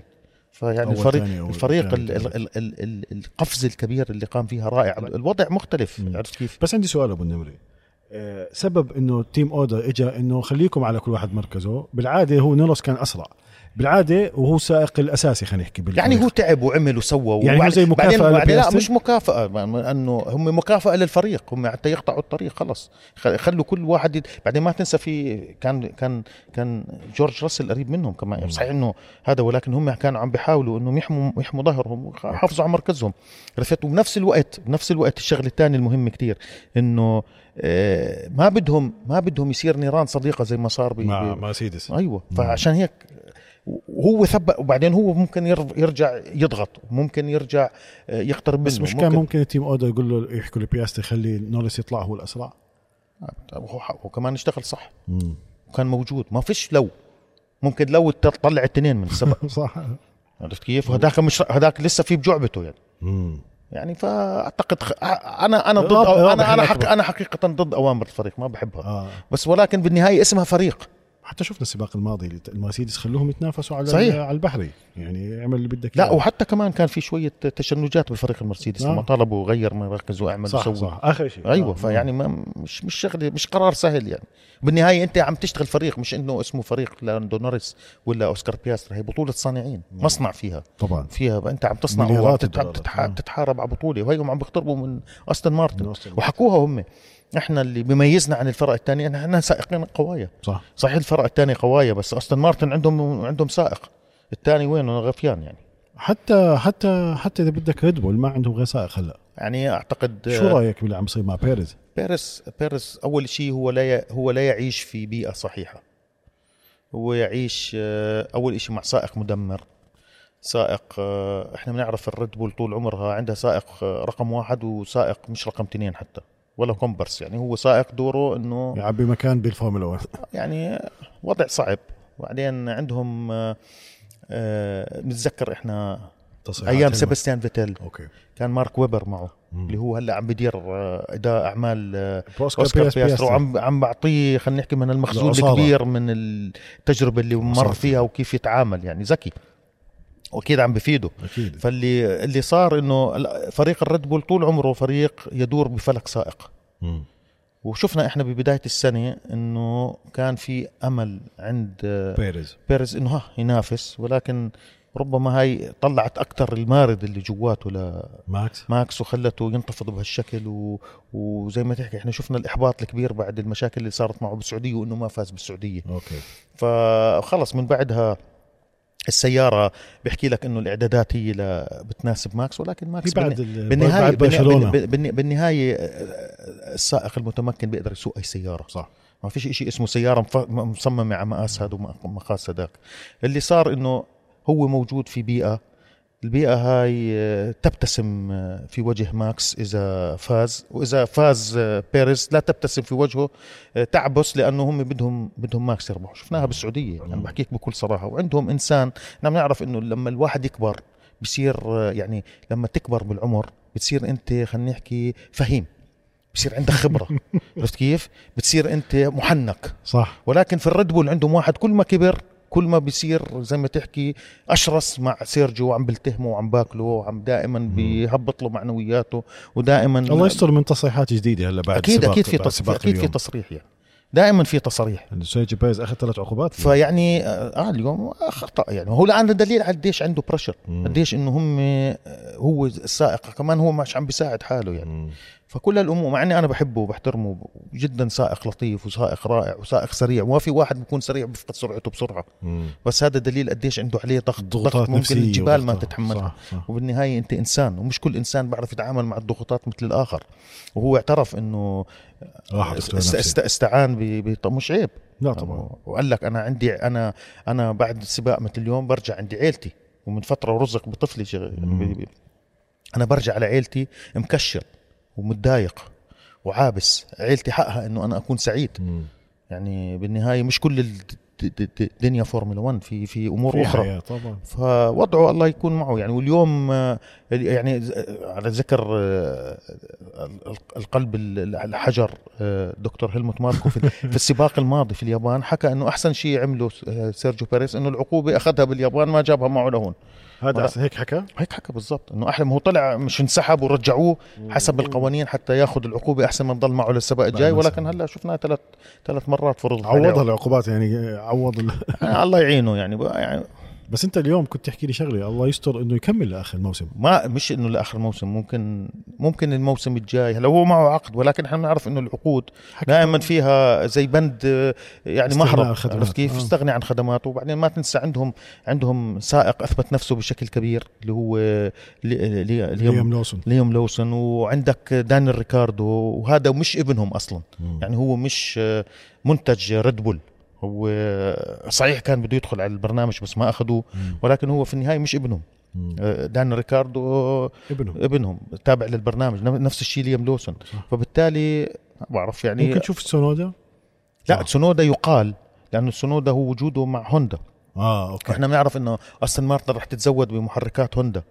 فيعني الفريق الفريق ال- ال- ال- ال- ال- القفز الكبير اللي قام فيها رائع. الوضع مختلف. عرفت كيف؟ بس عندي سؤال أبو النمري. أه، سبب إنه تيم أودا اجى إنه خليكم على كل واحد مركزه. بالعادة هو نيروس كان أسرع. بالعادة وهو سائق الأساسي خلينا نحكي يعني هو تعب وعمل وسوى يعني هو زي مكافأة بعدين, بعدين لا؟ مش مكافأة انه هم مكافأة للفريق هم حتى يقطعوا الطريق خلص. خلوا كل واحد يد... بعدين ما تنسى في كان كان كان جورج راسل قريب منهم كمان. صحيح إنه هذا ولكن هم كانوا عم بيحاولوا انهم يحموا يحموا ظهرهم ويحافظوا على مركزهم. عرفت وبنفس الوقت بنفس الوقت الشغله الثانية المهم كتير إنه آه، ما بدهم ما بدهم يصير نيران صديقة زي ما صار ب- مع مرسيدس أيوه. فعشان هيك وهو ثبت وبعدين هو ممكن ير- يرجع يضغط ممكن يرجع آه، يقترب بس منه مش كان ممكن. التيم اودا يقول له يحكوا لبياستي خلي نورس يطلع هو الأسرع؟ هو هو كمان اشتغل صح. مم. وكان موجود. ما فيش لو. ممكن لو تطلع التنين من السبق صح. عرفت كيف؟ وهداك مش هداك لسه في بجعبته يعني. مم. يعني فأعتقد خ... أنا أنا ضد أنا أنا. حق... أنا حقيقة ضد أوامر الفريق ما بحبها. آه. بس ولكن بالنهاية اسمها فريق. حتى شفنا السباق الماضي المرسيدس خلوهم يتنافسوا على صحيح. على البحري. يعني اعمل اللي بدك لا إياه. وحتى كمان كان في شوية تشنجات بالفريق المرسيدس. آه. لما طلبوا غير مراكز واعمل صح وسوي صح. آخر شيء. أيوه آه. فيعني ما مش مش شغله مش قرار سهل يعني. بالنهاية أنت عم تشتغل فريق مش إنه اسمه فريق لاندو نوريس ولا أوسكار بياستري. هي بطولة صانعين مصنع فيها. طبعا. فيها أنت عم تصنع الدولارات. بتتح- آه. على بطولة. وهيهم عم بيقتربوا من أستون مارتن. وحكوها هم. إحنا اللي بيميزنا عن الفرق الثانية إن إحنا سائقين قوايا صح. صحيح الفرق الثانية قوايا بس أستون مارتن عندهم عندهم سائق. الثاني وينه غفيان يعني. حتى حتى حتى إذا بدك ريد بول ما عندهم غير سائق هلا. يعني أعتقد شو رأيك باللي عم يصير مع بيريز؟ بيرس بيرس أول شيء هو لا ي... هو لا يعيش في بيئة صحيحة. هو يعيش آه، أول شيء مع سائق مدمر. سائق آه، إحنا بنعرف الريد بول طول عمرها عندها سائق آه، رقم واحد وسائق مش رقم اثنين حتى. ولا كومبرس يعني هو سائق دوره إنه يعبي مكان بالفورمولا 1 يعني وضع صعب وبعدين عندهم آه، آه، نتذكر إحنا أيام. سيباستيان فيتل أوكي كان مارك ويبر معه مم. اللي هو هلأ عم بدير آه، أداء أعمال آه، بروسكار أوسكار بياس- بياسترو بياسترو. وعم عم بعطيه خلينا نحكي من المخزون. الكبير من التجربة اللي مر. فيها وكيف يتعامل يعني ذكي واكيد عم بفيده. أكيد. فاللي اللي صار إنه فريق الريد بول طول عمره فريق يدور بفلك سائق. مم. وشفنا إحنا ببداية السنة إنه كان في أمل عند بيريز. بيريز إنه ها ينافس. ولكن ربما هاي طلعت أكثر المارد اللي جواته ل ماكس. ماكس وخلته ينتفض بهالشكل. و... وزي ما تحكي إحنا شفنا الإحباط الكبير بعد المشاكل اللي صارت معه بالسعودية وإنه ما فاز بالسعودية. أوكي. فخلص من بعدها السيارة بيحكي لك إنه الإعدادات هي. بتناسب ماكس ولكن ماكس بعد بالن- ال- بالنهايه بعد برشلونة. بالن- بالن- بالنهاية آه، السائق المتمكن بيقدر يسوق أي سيارة. صح. ما فيش إشي اسمه سيارة مصممة على مقاس هذا ومقاس هذاك. اللي صار إنه هو موجود في بيئة البيئة هاي آه، تبتسم آه، في وجه ماكس. إذا فاز وإذا فاز آه، بيريز لا تبتسم في وجهه تعبس لأنه هم بدهم بدهم ماكس يربحوا. شفناها بالسعودية يعني أنا بحكيك بكل صراحة. وعندهم إنسان نحن بنعرف إنه لما الواحد يكبر بصير يعني لما تكبر بالعمر بتصير أنت خلينا نحكي فهيم. بصير عندك خبرة. عرفت كيف؟ بتصير أنت محنك. صح. ولكن في الريد بول عندهم واحد كل ما كبر كل ما بيصير زي ما تحكي أشرس مع سيرجيو وعم بلتهمه وعم باكله وعم دائما بيهبط له معنوياته ودائما الله يستر من تصريحات جديدة هلا بعد أكيد أكيد في تصريح أكيد في. تصريح يعني دائما في تصاريح سيرجي بيريز أخذ ثلاث عقوبات فيعني آه اليوم خطا يعني هو الآن دليل على قديش عنده pressure. قديش إنه هم آه، هو السائق كمان هو مش عم بيساعد حاله يعني مم. فكل الأمور مع إني أنا بحبه وبحترمه جدا سائق لطيف وسائق رائع وسائق سريع وما في واحد بيكون سريع بيفقد سرعته بسرعة. مم. بس هذا دليل قديش عنده عليه ضغط ضغط ممكن الجبال ما تتحملها صح صح. وبالنهاية أنت إنسان ومش كل إنسان بيعرف يتعامل مع الضغوطات مثل الآخر. وهو اعترف إنه است-. است- استعان ب- مش عيب. لا طبعا. وقال لك أنا عندي أنا أنا بعد السباق مثل اليوم برجع عندي عيلتي ومن فترة ورزق بطفلي أنا برجع على عيلتي مكشر. ومتضايق وعابس عيلتي حقها إنه أنا أكون سعيد. مم. يعني بالنهاية مش كل الدنيا فورمولا 1 في في أمور في أخرى. حياة طبعا. فوضعه الله يكون معه. يعني واليوم آه، يعني ز- على ذكر آه، ال- القلب ال- الحجر آه، دكتور هيلموت ماركو في في السباق الماضي في اليابان حكى إنه أحسن شيء عمله آه، سيرجيو بيريز إنه العقوبة أخذها باليابان ما جابها معه لهون. هذا. هيك حكى هيك حكى بالضبط إنه أحلى ما هو طلع مش انسحب ورجعوه حسب القوانين حتى ياخذ العقوبة أحسن ما تضل معه للسباق الجاي ولكن. هلأ شفناه ثلاث ثلاث مرات فرض عوضها العقوبات يعني عوض ال... الله يعينه يعني يعني بس انت اليوم كنت تحكي لي شغلة الله يستر إنه يكمل لآخر الموسم ما مش إنه لآخر الموسم ممكن ممكن الموسم الجاي هلا هو معه عقد ولكن إحنا بنعرف إنه العقود دائما فيها زي بند آه، يعني مهرب. عرفت كيف؟ آه. استغني عن خدماته وبعدين ما تنسى عندهم عندهم سائق أثبت نفسه بشكل كبير اللي هو لي- لي- ليام ليام لوسون ليام لوسون وعندك دانيال ريكاردو وهذا مش ابنهم أصلا مم. يعني هو مش آه، منتج ريد بول هو صحيح كان بده يدخل على البرنامج بس ما اخذوه. ولكن هو في النهاية مش ابنهم. آه، دان ريكاردو ابنه ابنهم تابع للبرنامج نفس الشيء ليام لوسون. فبالتالي ما بعرف يعني ممكن تشوف تسونودا لا تسونودا يقال لأنه تسونودا هو وجوده مع هوندا آه أوكي. إحنا بنعرف إنه أستون مارتن رح تتزود بمحركات هوندا.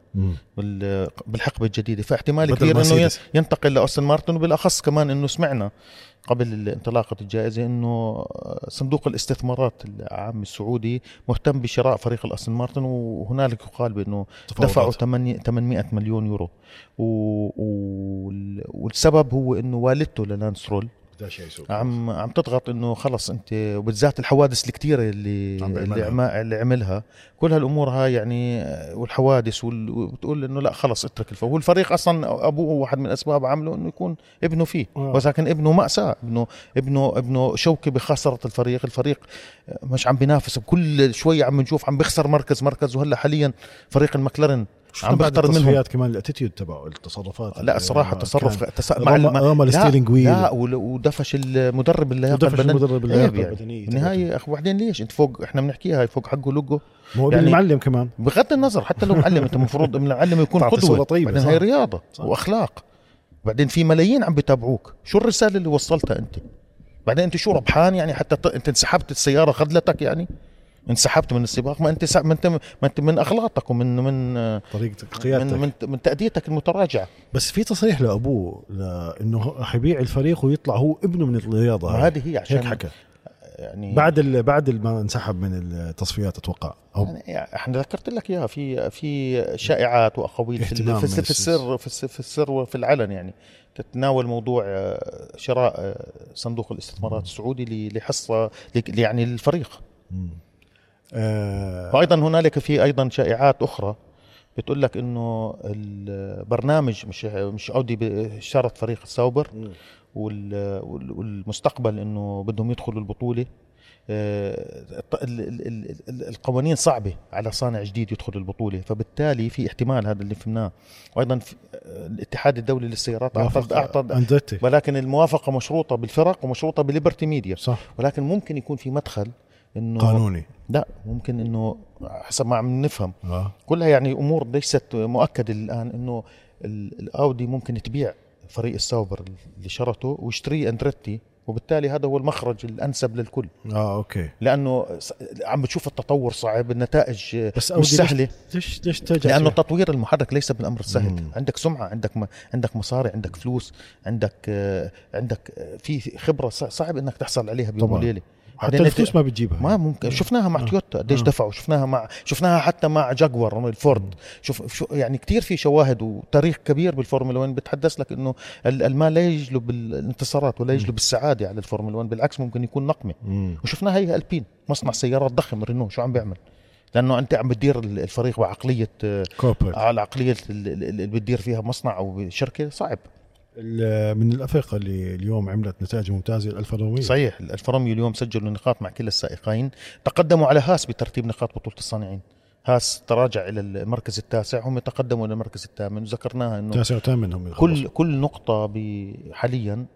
بالحقبة الجديدة. فاحتمال كبير إنه. ينتقل لأستون مارتن وبالأخص كمان إنه سمعنا قبل انطلاقه الجائزة إنه صندوق الاستثمارات العام السعودي مهتم بشراء فريق الأستون مارتن وهنالك يقال بإنه. دفعوا 8 800 مليون يورو. والسبب هو إنه والدته للانس سترول شيء يسوق. عم عم تضغط إنه خلص أنت وبالذات الحوادث الكثيره اللي عم. اللي, عما اللي عملها. كل هالأمور هاي يعني والحوادث وال- وبتقول إنه لا خلص اترك الفريق والفريق أصلا أبوه واحد من أسباب عمله إنه يكون ابنه فيه. آه. بس لكن ابنه مأساة. ابنه ابنه ابنه شوكة بخسارة الفريق. الفريق مش عم بينافس. كل شوية عم نشوف عم بيخسر مركز مركز. وهلأ حاليا فريق المكلارن عم بيقترب منهم التصفيات كمان ال attitude تبعه التصرفات لا الصراحة اللي تصرف كان تس... رمى- رمى لا- الستيرنج ويل. لا ودفش المدرب اللياقه ودفش. المدرب اللياقة عيب يعني. بالنهايه اخ وبعدين ليش انت فوق إحنا بنحكيها هاي فوق حقه لقه ما هو يعني- المعلم كمان بغض النظر حتى لو معلم انت المفروض المعلم يكون قدوة بعدين. هاي رياضة. وأخلاق بعدين في ملايين عم بيتابعوك شو الرسالة اللي وصلتها أنت بعدين أنت شو ربحان يعني حتى. أنت انسحبت السيارة خذلتك يعني انسحبت من السباق ما انت. ما انت ما انت من أغلاطك ومن من طريقه من قيادتك من, من تأديتك المتراجعه بس في تصريح لأبوه لأنه رح يبيع الفريق ويطلع هو ابنه من الرياضة. وهذه هي عشان هيك حكى يعني بعد ال... بعد ما انسحب من التصفيات أتوقع أو يعني إحنا ذكرت لك إياها في في شائعات وأقاويل في في, في السر في في السر وفي العلن يعني تتناول موضوع آه، شراء آه، صندوق الاستثمارات السعودي لحصة يعني للفريق. وأيضا هنالك في أيضا شائعات أخرى بتقول لك إنه البرنامج مش مش اودي اشترت فريق الساوبر والمستقبل إنه بدهم يدخلوا البطولة. آه، القوانين صعبة على صانع جديد يدخل البطولة فبالتالي في احتمال هذا اللي فهمناه. وأيضا في- آه، الاتحاد الدولي للسيارات اعطى اعطى ولكن الموافقة مشروطة بالفرق ومشروطة بليبرتي ميديا. صح. ولكن ممكن يكون في مدخل إنه قانوني. لا ممكن إنه حسب ما عم نفهم. آه. كلها يعني أمور ليست مؤكدة الآن إنه ال- الأودي ممكن تبيع فريق الساوبر اللي شرته ويشتري أندريتي وبالتالي هذا هو المخرج الأنسب للكل. آه أوكي. لأنه عم بتشوف التطور صعب النتائج بس مش سهلة. ليش ليش ترجع لأنه؟ تطوير المحرك ليس بالأمر السهل. مم. عندك سمعة عندك م... عندك مصاري عندك فلوس عندك آه، عندك آه، في خبرة صعب إنك تحصل عليها بيوم. وليله بعدين الفلوس ما بتجيبها. ما ممكن. شفناها مع آه. تويوتا. قديش آه. دفعوا؟ شفناها مع شفناها حتى مع جاكوار الفورد شوف شو يعني كثير في شواهد وتاريخ كبير بالفورمولا 1 بتحدث لك إنه ال- المال لا يجلب الانتصارات ولا يجلب السعاده على الفورمولا 1 بالعكس ممكن يكون نقمة. مم. وشفناها هي ألبين مصنع سيارات ضخم رينو شو عم بيعمل؟ لأنه أنت عم بتدير الفريق بعقليه corporate على عقلية اللي بتدير فيها مصنع أو شركه صعب. من الأفرقة اللي اليوم عملت نتائج ممتازة الألفا روميو صحيح الفا روميو اليوم سجلوا نقاط مع كلا السائقين. تقدموا على هاس بترتيب نقاط بطولة الصانعين. هاس تراجع إلى المركز التاسع هم تقدموا إلى المركز الثامن. وذكرناها إنه تاسع وثامن هم كل كل نقطة حاليا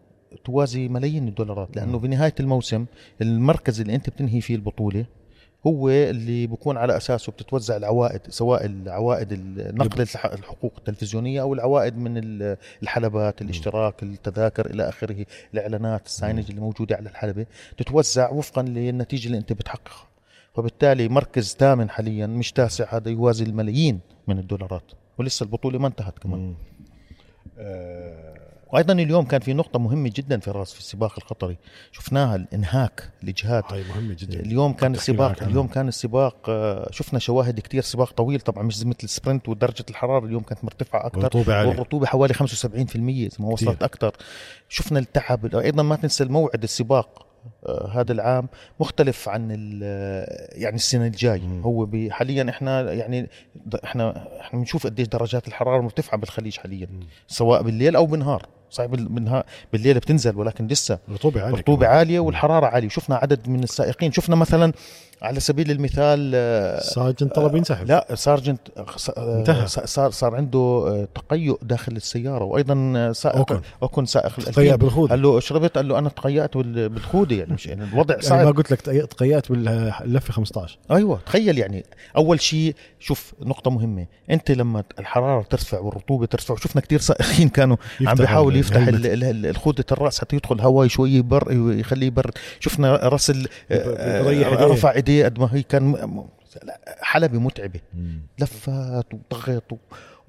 توازي ملايين الدولارات لأنه بنهايه الموسم المركز اللي أنت بتنهي فيه البطولة هو اللي بكون على أساسه بتتوزع العوائد سواء العوائد ال- نقل الح- الحقوق التلفزيونية أو العوائد من ال- الحلبات الاشتراك التذاكر إلى آخره الإعلانات الساينج اللي موجودة على الحلبة تتوزع وفقا للنتيجة اللي أنت بتحققها. فبالتالي مركز ثامن حاليا مش تاسع هذا يوازي الملايين من الدولارات. ولسه البطولة ما انتهت كمان. آه، وأيضا اليوم كان في نقطة مهمة جدا في الرأس في السباق القطري. شفناها الإنهاك الاجهاد هاي مهمة جدا. اليوم كان السباق عنها. اليوم كان السباق آه، شفنا شواهد كتير سباق طويل طبعا مش مثل السبرنت ودرجة الحرارة اليوم كانت مرتفعة أكثر. رطوبه عالية. والرطوبة حوالي 75% اذا ما وصلت. أكثر. شفنا التعب أيضا ما تنسى الموعد السباق. آه، هذا العام مختلف عن ال- آه، يعني السنة الجاي مم. هو حاليا إحنا يعني إحنا إحنا بنشوف قديش درجات الحرارة مرتفعة بالخليج حاليا مم. سواء بالليل أو بالنهار صحيح بالنهار بالليل بتنزل ولكن لسه رطوبة عالية الرطوبه كمان. عالية والحرارة عالية شفنا عدد من السائقين شفنا مثلا على سبيل المثال آه، ساجن طلب ينسحب. لا سارجنت آه، انتهى. صار صار عنده آه، تقيؤ داخل السيارة وأيضا آه، سائق أوكن. اوكن سائق تقيأ بالخوذة. قال له شربت قال له أنا تقيأت بال- بالخوذة يعني. مش يعني الوضع يعني ما صعب. قلت لك تقيأت- باللفة 15 أيوه تخيل يعني. أول شيء شوف نقطة مهمة. أنت لما الحرارة ترتفع والرطوبة ترتفع شفنا كثير سائقين كانوا عم بيحاول يفتح الهلمت. ال- ال- ال- خوذه الرأس حتى يدخل هواء شوي يبر يخليه يبرد شفنا آه، آه، إيديه. رفع ايديه قد ما هي كان حلبة متعبة مم. لفات وضغط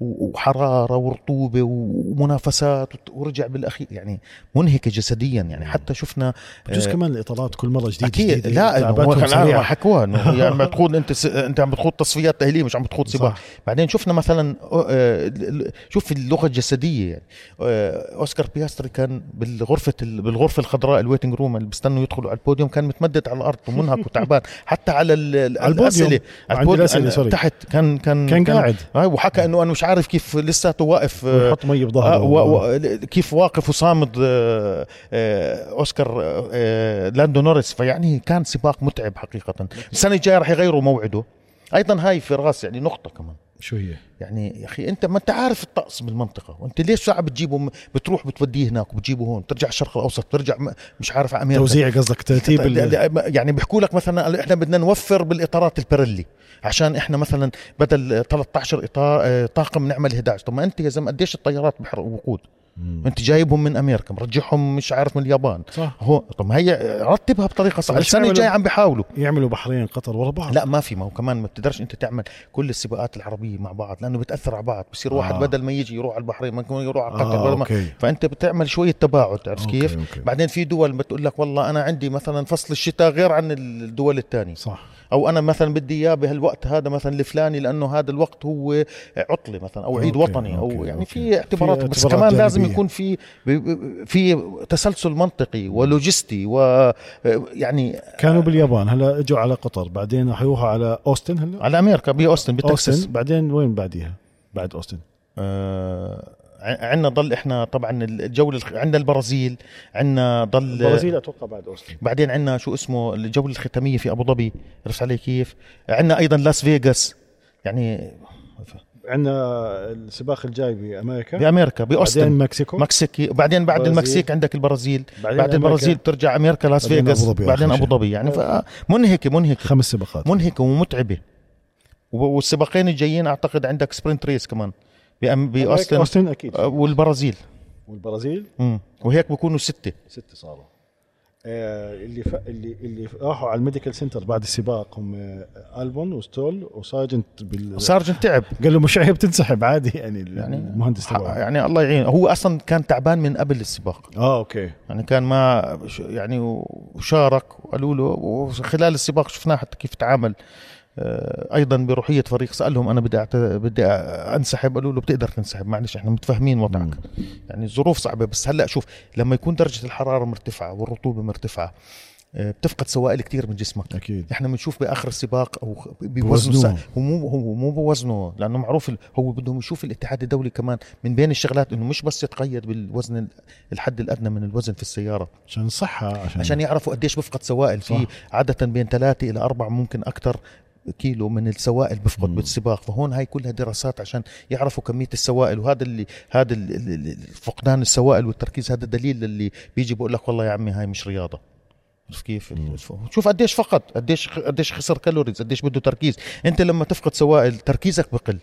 و- و- وحرارة ورطوبة ومنافسات ورجع بالأخير يعني منهكة جسديا. يعني حتى شفنا بجوز آه، كمان الاطارات كل مرة جديدة أكيد. جديدة، لا هو كان حكوها انه هي عم تخوض أنت س... أنت عم بتخوض تصفيات تاهيليه مش عم بتخوض سباق. بعدين شفنا مثلا آه، شوف اللغة الجسدية. يعني آه، أوسكار بياستري كان بالغرفة ال- بالغرفة الخضراء ال waiting room اللي بيستنوا يدخلوا على البوديوم كان متمدد على الأرض ومنهك وتعبان. حتى على ال- ال- على البوديوم. الأسئلة. على البوديوم. تحت كان كان كان قاعد. هاي وحكى إنه أنا مش عارف كيف لساته واقف آه، يحط مي آه بظهره و و كيف واقف وصامد آه، آه، أوسكار آه، لاندو نوريس. فيعني كان سباق متعب حقيقة. السنة الجاية راح يغيروا موعده. أيضا هاي فراس يعني نقطة كمان. شو هي؟ يعني يا أخي أنت ما أنت عارف الطقس بالمنطقة وأنت ليش صعب بتجيبه بتروح بتوديه هناك وبتجيبه هون ترجع الشرق الأوسط ترجع مش عارف على أمريكا توزيع قصدك ترتيب يعني بيحكوا لك مثلا إحنا بدنا نوفر بالإطارات البيرلي عشان إحنا مثلا بدل 13 اطار آه، طاقم نعمل 11 طب ما أنت يا زلمة قديش الطيارات بحرق وقود. انت جايبهم من أمريكا مرجعهم مش عارف من اليابان. صح. هو طب هي رتبها بطريقة صح. السنة الجاية عم بيحاولوا. يعملوا بحرين قطر ورا بعض. لا ما في ما هو كمان ما بتقدرش انت تعمل كل السباقات العربية مع بعض لأنه بتأثر على بعض بصير واحد آه. بدل ما يجي يروح على البحرين ما يكون يروح على قطر آه بدل ما. أوكي. فأنت بتعمل شوية تباعد أوكي، كيف؟ أوكي. بعدين في دول بتقول لك والله أنا عندي مثلا فصل الشتاء غير عن الدول الثانية صح. أو أنا مثلا بدي إياه بهالوقت هذا مثلا الفلاني لأنه هذا الوقت هو عطلة مثلا أو عيد أوكي، وطني أو أوكي، يعني أوكي. في اعتبارات بس اعتبارات كمان لازم جانبية. يكون في في تسلسل منطقي ولوجستي ويعني كانوا باليابان هلأ إجوا على قطر بعدين حيروحوا على أوستن هلأ على أمريكا بأوستن بتكساس بعدين وين بعديها؟ بعد أوستن آه عندنا ضل إحنا طبعا الجولة الخ- عندنا البرازيل عندنا ضل البرازيل أتوقع بعد أوستن. بعدين عندنا شو اسمه الجولة الختامية في أبو ظبي عرفت علي كيف؟ عندنا أيضا لاس فيغاس يعني عندنا السباق الجاي بأمريكا. بأمريكا بعدين باوستن مكسيكو. مكسيكي بعدين بعد برازيل. المكسيك عندك البرازيل. بعدين بعد. البرازيل بترجع أمريكا لاس بعدين فيغاس بعدين أبو. ظبي يعني منهكة منهكة. خمس سباقات. منهكة ومتعبة. والسباقين الجايين أعتقد عندك sprint race كمان. باوستن اوستن أكيد. آه، والبرازيل. والبرازيل؟ مم. وهيك بكونوا ستة. ستة صاروا. آه، اللي ف... اللي اللي راحوا على ال medical center بعد السباق هم آه، ألبون وستول وسارجنت بال سارجنت تعب. قال له مش عيب تنسحب عادي يعني يعني المهندس تبعه. يعني الله يعين. هو أصلا كان تعبان من قبل السباق. آه أوكي. يعني كان ما يعني وشارك وقالوا له وخلال السباق شفناه حتى كيف تعامل. أيضا بروحية فريق سألهم أنا بدي أعت... بدي أنسحب قالوا له بتقدر تنسحب معلش إحنا متفاهمين وضعك. يعني الظروف صعبة بس هلأ شوف لما يكون درجة الحرارة مرتفعة والرطوبة مرتفعة آه، بتفقد سوائل كثير من جسمك. أكيد. إحنا بنشوف بآخر السباق أو بوزنه. هو مو هو مو بوزنه لأنه معروف هو بدهم يشوف الاتحاد الدولي كمان من بين الشغلات إنه مش بس يتقيد بالوزن ال- الحد الأدنى من الوزن في السيارة. عشان الصحه عشان, عشان يعرفوا قديش بفقد سوائل. في. عادة بين ثلاثة إلى أربعة ممكن أكثر كيلو من السوائل بفقد. بالسباق. فهون هاي كلها دراسات عشان يعرفوا كمية السوائل. وهذا اللي هذا فقدان السوائل والتركيز هذا الدليل اللي بيجي بقول لك والله يا عمي هاي مش رياضة. عرفت كيف. شوف قديش فقد قديش قديش خسر كالوريز قديش بده تركيز. انت لما تفقد سوائل تركيزك بقل.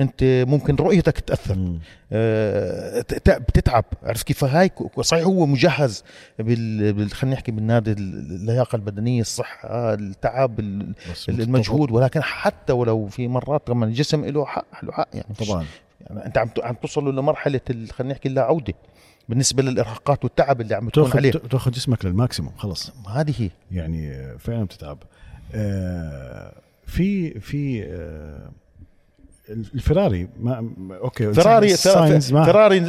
انت ممكن رؤيتك تاثر. آه، بتتعب. عرفت كيف؟ هاي صحيح هو مجهز بال. خلينا نحكي بالنادي اللياقة البدنية الصحة التعب المجهود. ولكن حتى ولو في مرات كمان الجسم له حق له حق يعني. طبعا. يعني أنت عم عم توصل لمرحلة خلينا نحكي اللا عوده بالنسبة للإرهاقات والتعب اللي عم تكون عليه. تأخذ جسمك للماكسيموم خلص. هذه هي. يعني فعلا بتتعب. آه، في في آه، الفيراري ما أوكي فراري ساينز ما فراري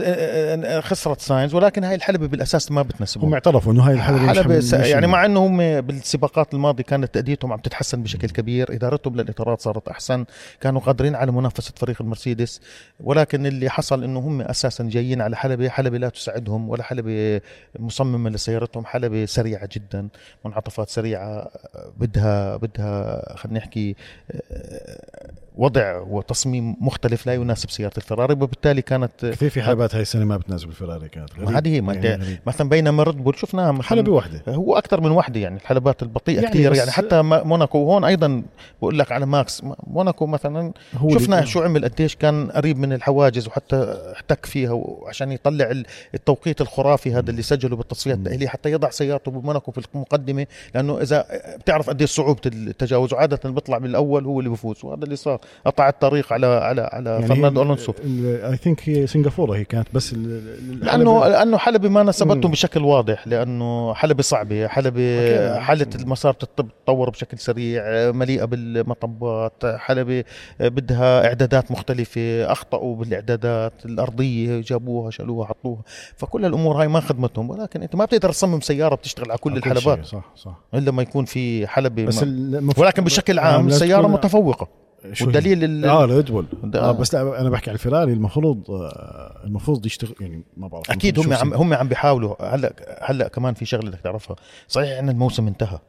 خسرت ساينز ولكن هاي الحلبة بالأساس ما بتناسبهم. هم اعترفوا إنه هاي الحلبة مش حلبة مش- يعني مع إنه هم بالسباقات الماضية كانت تأديتهم عم تتحسن بشكل كبير ادارتهم للإطارات صارت أحسن كانوا قادرين على منافسة فريق المرسيدس ولكن اللي حصل إنه هم أساسا جايين على حلبة حلبة لا تساعدهم ولا حلبة مصممة لسيارتهم حلبة سريعة جدا منعطفات سريعة بدها بدها خلينا نحكي وضع وتصميم مختلف لا يناسب سيارة الفراري وبالتالي كانت كثير في حلبات هاي السنة ما بتناسب الفيراري كانت غريب. ما هذه هي ما يعني. مثلا بينما ريد بول شفناها مثلاً حلبة واحدة هو أكثر من وحده يعني الحلبات البطيئة يعني كثير يعني حتى موناكو وهون أيضا بقول لك على ماكس موناكو مثلا هو شفنا شو عمل قديش كان قريب من الحواجز وحتى احتك فيها وعشان يطلع ال- التوقيت الخرافي هذا اللي سجله بالتصفيات التأهيلية حتى يضع سيارته بموناكو في المقدمة لأنه إذا بتعرف قديش صعوبة التجاوز وعادة بيطلع بالأول هو اللي بفوز وهذا اللي صار قطع الطريق على على على فرناندو ألونسو I think هي سنغافورة هي كانت بس لأنه لأنه حلبة ما. ناسبتهم بشكل واضح لأنه حلبة صعبه حلبة أوكي. حالة المسار تتطور بشكل سريع مليئة بالمطبات حلبة بدها إعدادات مختلفة أخطأوا بالإعدادات الأرضية جابوها شالوها حطوها فكل الأمور هاي ما خدمتهم ولكن أنت ما بتقدر تصمم سيارة بتشتغل على كل الحلبات صح صح إلا ما يكون في حلبة بس. ولكن بشكل عام السياره متفوقة والدليل ال- آه ريد بول ده- آه بس لا أنا بحكي على الفيراري المفروض آه المفروض يشتغل يعني ما بعرف أكيد هم عم هم عم بيحاولوا. هلأ هلأ كمان في شغلة بدك تعرفها. صحيح إن الموسم انتهى.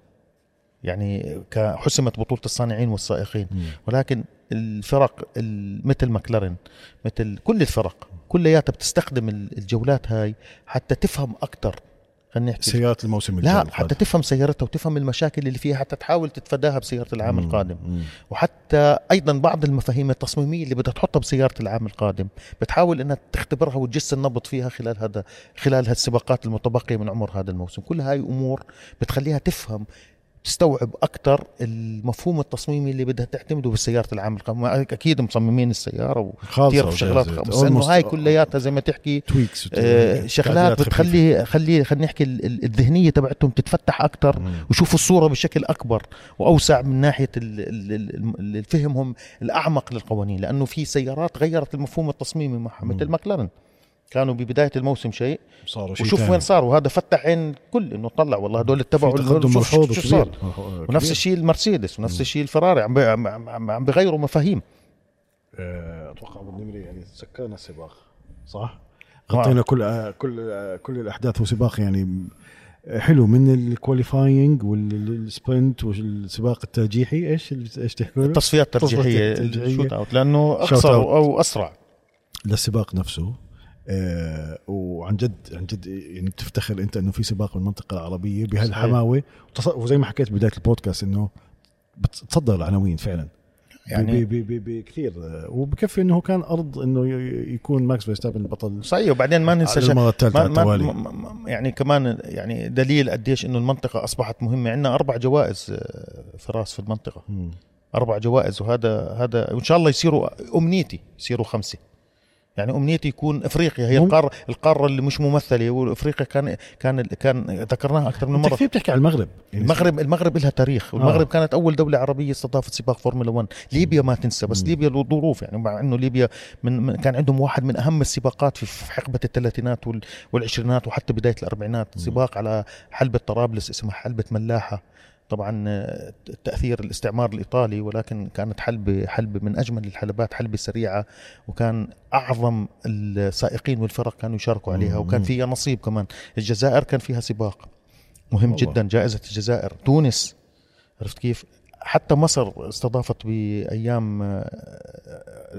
يعني حسمت بطولة الصانعين والسائقين. مم. ولكن الفرق ال- مثل ماكلارين مثل كل الفرق كلياتها بتستخدم ال- الجولات هاي حتى تفهم أكثر خلينا نحكي سيارات الموسم لا الجاي حتى تفهم سيارتها وتفهم المشاكل اللي فيها حتى تحاول تتفاداها بسيارة العام مم. القادم مم. وحتى أيضا بعض المفاهيم التصميمية اللي بدها تحطها بسيارة العام القادم بتحاول إنها تختبرها وتجس النبض فيها خلال هذا خلال هالسباقات المتبقية من عمر هذا الموسم كل هاي أمور بتخليها تفهم تستوعب أكثر المفهوم التصميمي اللي بدها تعتمده بسياره العام القادم أكيد مصممين السيارة وكثير شغلات. بس انه هاي كلياتها زي ما تحكي tweaks آه، شغلات بتخلي خلي خلينا نحكي ال- ال- الذهنية تبعتهم تتفتح أكثر وشوفوا الصورة بشكل أكبر وأوسع من ناحية فهمهم الأعمق للقوانين. لأنه في سيارات غيرت المفهوم التصميمي معها مثل ماكلارن كانوا ببداية الموسم شيء صاروا شيء وشوف تاني. وين صار وهذا فتح عين الكل إنه طلع والله هدول اتبعوا تقدم شوف شو. صار ونفس. الشيء المرسيدس ونفس الشيء الفراري عم عم عم, بغيروا مفاهيم آه، أتوقع بالنمري يعني سكرنا السباق صح؟ غطينا كل آه، كل آه، كل الأحداث وسباق يعني حلو من ال qualifying وال sprint والسباق الترجيحي إيش إيش تحكوا؟ التصفيات الترجيحية. ال shootout لأنه شوت أقصر. أو أسرع للسباق نفسه آه وعن جد عن جد يعني بتفتخر أنت إنه في سباق بالمنطقة العربية بهالحماوة. وزي ما حكيت بداية البودكاست إنه بتصدر العناوين فعلا. يعني بي بي بي كثير وبكفي إنه كان أرض إنه يكون ماكس فيرستابن بطل صحيح وبعدين ما ننسى المرة الثالثة ما ما يعني كمان يعني دليل قديش إنه المنطقة أصبحت مهمة. عندنا أربع جوائز آه، فراس في المنطقة. مم. أربع جوائز وهذا هذا وإن شاء الله يصيروا أمنيتي يصيروا خمسة. يعني أمنيتي يكون إفريقيا هي. القاره القارة اللي مش ممثلة وإفريقيا كان كان كان ذكرناها أكثر من مرة كثير بتحكي على المغرب يعني المغرب المغرب لها تاريخ والمغرب آه. كانت أول دولة عربية استضافت سباق فورمولا 1 ليبيا ما تنسى بس مم. ليبيا له ظروف يعني مع إنه ليبيا من, من كان عندهم واحد من أهم السباقات في حقبة الثلاثينات وال- والعشرينات وحتى بداية الأربعينات. سباق على حلبة طرابلس اسمها حلبة ملاحة طبعا آه، تأثير الاستعمار الإيطالي ولكن كانت حلبة حلبة من أجمل الحلبات حلبة سريعة وكان أعظم السائقين والفرق كانوا يشاركوا عليها وكان. فيها نصيب كمان الجزائر كان فيها سباق مهم والله. جدا جائزة الجزائر تونس عرفت كيف حتى مصر استضافت بأيام آه،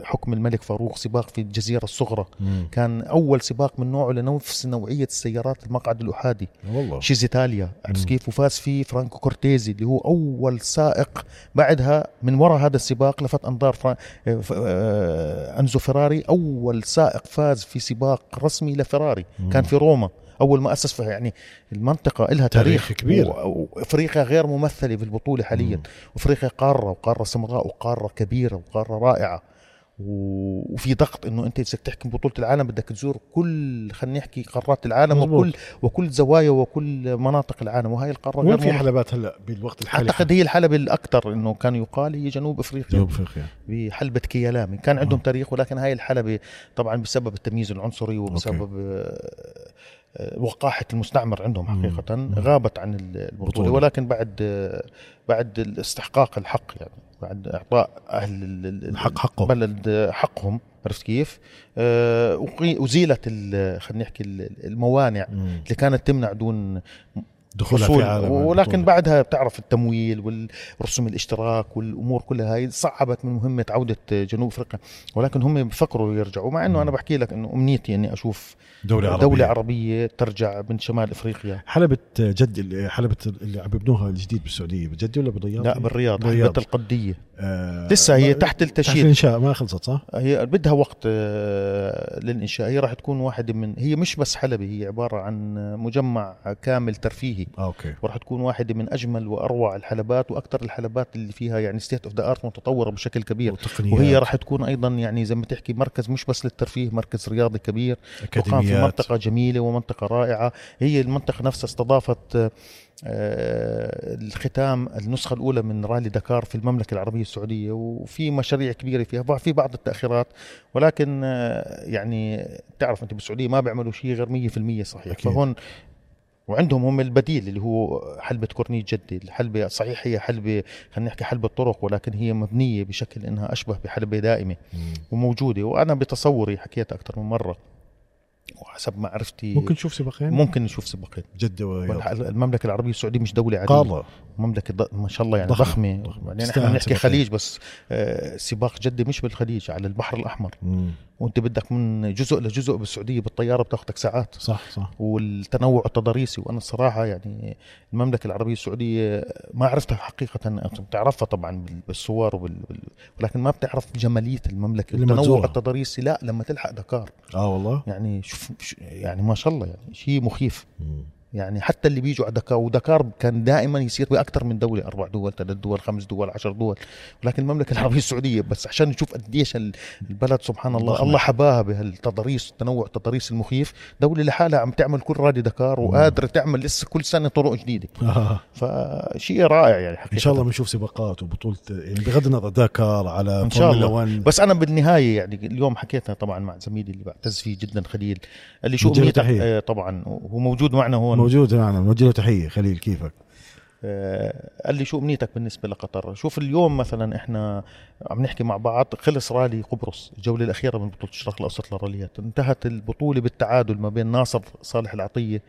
حكم الملك فاروق سباق في الجزيرة الصغرى مم. كان أول سباق من نوعه لنفس نوعية السيارات المقعد الأحادي وال chassis إيطاليا عرفت. كيف وفاز فيه فرانكو كورتيزي اللي هو أول سائق بعدها من وراء هذا السباق لفت أنظار فرا... ف- آه، أنزو فيراري أول سائق فاز في سباق رسمي لفيراري مم. كان في روما أول ما أسس فيها يعني المنطقة لها تاريخ تاريخ, كبير. وإفريقيا غير ممثلة في البطولة حاليا. وإفريقيا قارة وقارة سمراء وقارة كبيرة وقارة رائعة وفي ضغط إنه أنت إذا تحكي بطولة العالم بدك تزور كل خلينا نحكي قارات العالم مزبوط. وكل وكل زوايا وكل مناطق العالم وهي القارة وين في حلبات هلا بالوقت الحالي أعتقد هي الحلبة الأكثر إنه كان يقال هي جنوب إفريقيا جنوب إفريقيا بحلبة كيالامي كان عندهم آه. تاريخ ولكن هاي الحلبة طبعا بسبب التمييز العنصري وبسبب آه، وقاحة المستعمر عندهم مم. غابت عن البطولة بطولة. ولكن بعد بعد الاستحقاق الحق يعني بعد إعطاء أهل ال- ال- الحق حقه. البلد حقهم عرفت كيف؟ آه، أزيلت ال- خلينا نحكي ال- الموانع مم. اللي كانت تمنع دون دخولها في عالم ولكن البطولة. بعدها بتعرف التمويل والرسوم الاشتراك والأمور كلها هاي صعبت من مهمة عودة جنوب أفريقيا ولكن هم بفكروا يرجعوا مع إنه. أنا بحكي لك إنه أمنيتي إني أشوف دولة عربية دولة عربية ترجع من شمال أفريقيا حلبة جد حلبة اللي عم يبنوها الجديد بالسعودية بجدي ولا بالرياض؟ لا بالرياض. حلبة القدية آه لسه هي تحت تحت التشييد الانشاء ما خلصت صح؟ هي بدها وقت آه، للإنشاء هي راح تكون واحدة من هي مش بس حلبة هي عبارة عن مجمع كامل ترفيهي آه أوكي. وراح تكون واحدة من أجمل وأروع الحلبات وأكثر الحلبات اللي فيها يعني state of the art متطورة بشكل كبير. وتقنيات وهي راح تكون أيضا يعني زي ما تحكي مركز مش بس للترفيه مركز رياضي كبير. وقام في أكاديميات. منطقة جميلة ومنطقة رائعة. هي المنطقة نفسها استضافت آه، الختام النسخة الأولى من رالي دكار في المملكة العربية السعودية. وفي مشاريع كبيرة فيها في بعض التأخيرات. ولكن آه، يعني تعرف أنت بالسعودية ما بيعملوا شيء غير 100% صحيح. أكيد. فهون وعندهم هم البديل اللي هو حلبة كورنيت جدي الحلبة صحيح هي حلبة خلينا نحكي حلبة طرق ولكن هي مبنية بشكل إنها أشبه بحلبة دائمة مم. وموجودة وأنا بتصوري حكيتها أكثر من مرة وحسب معرفتي ممكن نشوف سباقين؟ ممكن نشوف سباقين جدة المملكة العربية السعودية مش دولة عادية قارة مملكة ض- ما شاء الله يعني ضخمة. ضخمة, تستاهل إحنا بنحكي. خليج بس آه، سباق جدة مش بالخليج على البحر الأحمر مم. وانت بدك من جزء لجزء بالسعودية بالطيارة بتاخذك ساعات. صح صح. والتنوع التضاريسي وأنا الصراحة يعني المملكة العربية السعودية ما عرفتها حقيقة بتعرفها طبعا بال- بالصور وبال... بال- ولكن ما بتعرف جمالية المملكة. التنوع. التضاريسي لا لما تلحق دكار. آه والله؟ يعني شوف يعني ما شاء الله يعني شيء مخيف. مم. يعني حتى اللي بيجوا على دكار ودكار كان دائما يصير باكثر من دولة أربع دول ثلاث دول خمس دول عشر دول ولكن المملكة العربية السعودية بس عشان نشوف قديش ال- البلد سبحان الله. الله حباها بهالتضاريس التنوع التضاريس المخيف دولة لحالها عم تعمل كل رادي دكار. وقادرة تعمل لسه كل سنة طرق جديدة آه. فشيء رائع يعني حقيقة إن شاء الله بنشوف سباقات وبطولة يعني بغض النظر داكار على إن شاء الله. 1 بس أنا بالنهاية يعني اليوم حكيتها طبعا مع زميلي اللي بعتز فيه جدا خليل قال لي شو امنيتك. آه طبعا هو موجود معنا هون موجود معنا نوجه له تحية خليل كيفك؟ آه، قال لي شو أمنيتك بالنسبة لقطر؟ شوف اليوم مثلا إحنا عم نحكي مع بعض خلص رالي قبرص الجولة الأخيرة من بطولة الشرق الأوسط للراليات. انتهت البطولة بالتعادل ما بين ناصر صالح العطية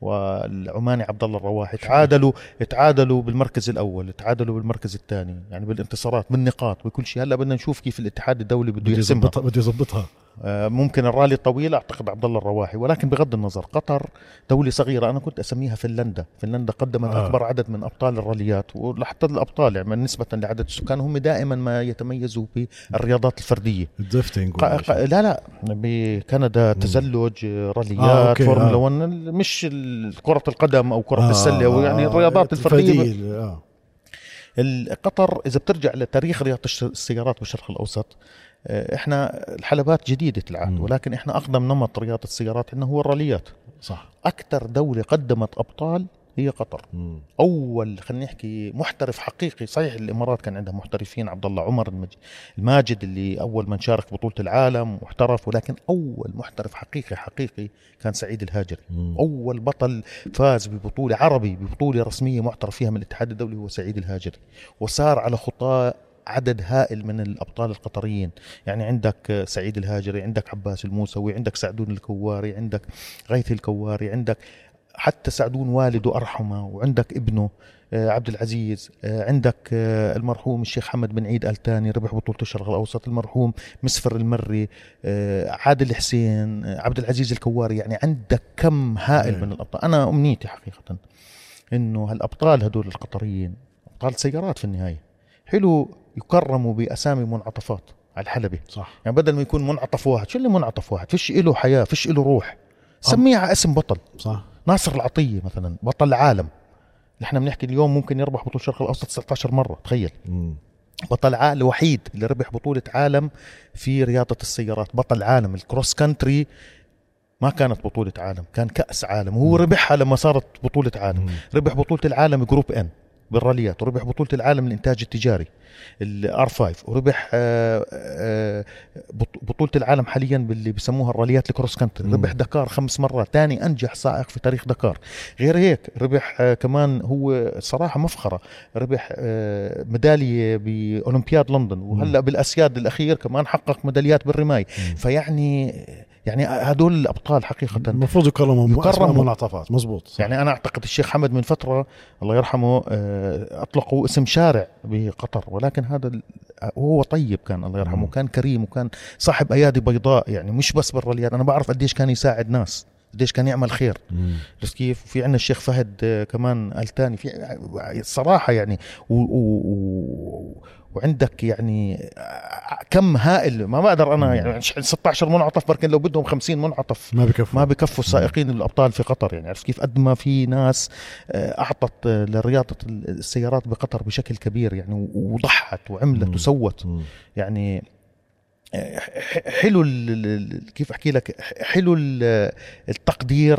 والعماني عبد الله الرواحي. تعادلوا تعادلوا بالمركز الأول تعادلوا بالمركز الثاني يعني بالانتصارات بالنقاط بكل شيء. هلأ بدنا نشوف كيف الاتحاد الدولي بده يحسمها. بده يظبطها. ممكن الرالي الطويل أعتقد عبد الله الرواحي ولكن بغض النظر قطر دولة صغيرة أنا كنت أسميها فنلندا فنلندا قدمت آه. آه. أكبر عدد من أبطال الراليات وحتى الأبطال يعني نسبة لعدد السكان هم دائما ما يتميزوا بالرياضات الفردية ال drifting ق- ولا ق- شيء. لا لا بكندا تزلج راليات آه، آه فورمولا آه. 1 مش ال- كرة القدم أو كرة آه، السلة آه، يعني آه، الرياضات الفردية آه. قطر إذا بترجع لتاريخ رياضة السيارات بالشرق الأوسط آه، إحنا الحلبات جديدة العهد. ولكن إحنا أقدم نمط رياضة السيارات عندنا هو الراليات صح أكثر دولة قدمت أبطال هي قطر مم. أول خلينا نحكي محترف حقيقي صحيح الإمارات كان عندها محترفين عبد الله عمر الماجد اللي أول من شارك بطولة العالم واحترف ولكن أول محترف حقيقي حقيقي كان سعيد الهاجري مم. أول بطل فاز ببطولة عربي ببطولة رسمية معترف فيها من الاتحاد الدولي هو سعيد الهاجري وصار على خطاه عدد هائل من الأبطال القطريين. يعني عندك سعيد الهاجري عندك عباس الموسوي عندك سعدون الكواري عندك غيث الكواري عندك حتى سعدون والده أرحمه وعندك ابنه آه، عبد العزيز آه، عندك آه، المرحوم الشيخ حمد بن عيد التاني ربح بطولة الشرق الأوسط المرحوم مسفر المري عادل حسين عبد العزيز الكواري. يعني عندك كم هائل. من الأبطال. أنا أمنيتي حقيقة إنه هالأبطال هدول القطريين أبطال سيارات في النهاية. حلو يكرموا بأسامي منعطفات على الحلبة. صح. يعني بدل ما يكون منعطف واحد شو اللي منعطف واحد؟ فيش له حياة فيش له روح. سميه على اسم بطل. صح. ناصر العطية مثلا بطل العالم. نحن بنحكي اليوم ممكن يربح بطوله الشرق الأوسط 19 مرة تخيل. مم. بطل عالم الوحيد اللي ربح بطولة عالم في رياضة السيارات. بطل عالم ال cross country ما كانت بطولة عالم كان كأس عالم. وهو ربحها لما صارت بطولة عالم. ربح بطولة العالم Group N بالراليات وربح بطولة العالم الإنتاج التجاري ال R5 وربح آه، آه، بط- بطولة العالم حاليا باللي بسموها الراليات ال cross country. ربح دكار خمس مرات ثاني أنجح سائق في تاريخ دكار. غير هيك ربح آه، كمان هو صراحة مفخرة. ربح ميدالية بأولمبياد لندن وهلأ بالأسياد الأخير كمان حقق ميداليات بالرماية مم. فيعني يعني هدول الأبطال حقيقة المفروض يكرموا. يكرموا منعطفات مزبوط صح. يعني أنا أعتقد الشيخ حمد من فترة الله يرحمه آه، أطلقوا اسم شارع بقطر ولكن هذا ال- هو طيب كان الله يرحمه. كان كريم وكان صاحب أيادي بيضاء يعني مش بس بالراليات أنا بعرف قديش كان يساعد ناس قديش كان يعمل خير. عرفت كيف وفي عندنا الشيخ فهد آه، كمان التاني في الصراحه يعني و و و وعندك يعني آه، كم هائل. ما بقدر أنا يعني 16 منعطف بركن لو بدهم 50 منعطف ما بكفوا. ما بكفوا. السائقين الأبطال في قطر يعني عرفت كيف؟ قد ما في ناس آه، أعطت آه، لرياضة السيارات بقطر بشكل كبير يعني وضحت وعملت مم. وسوت. مم. يعني حلو كيف أحكي لك؟ حلو ال- التقدير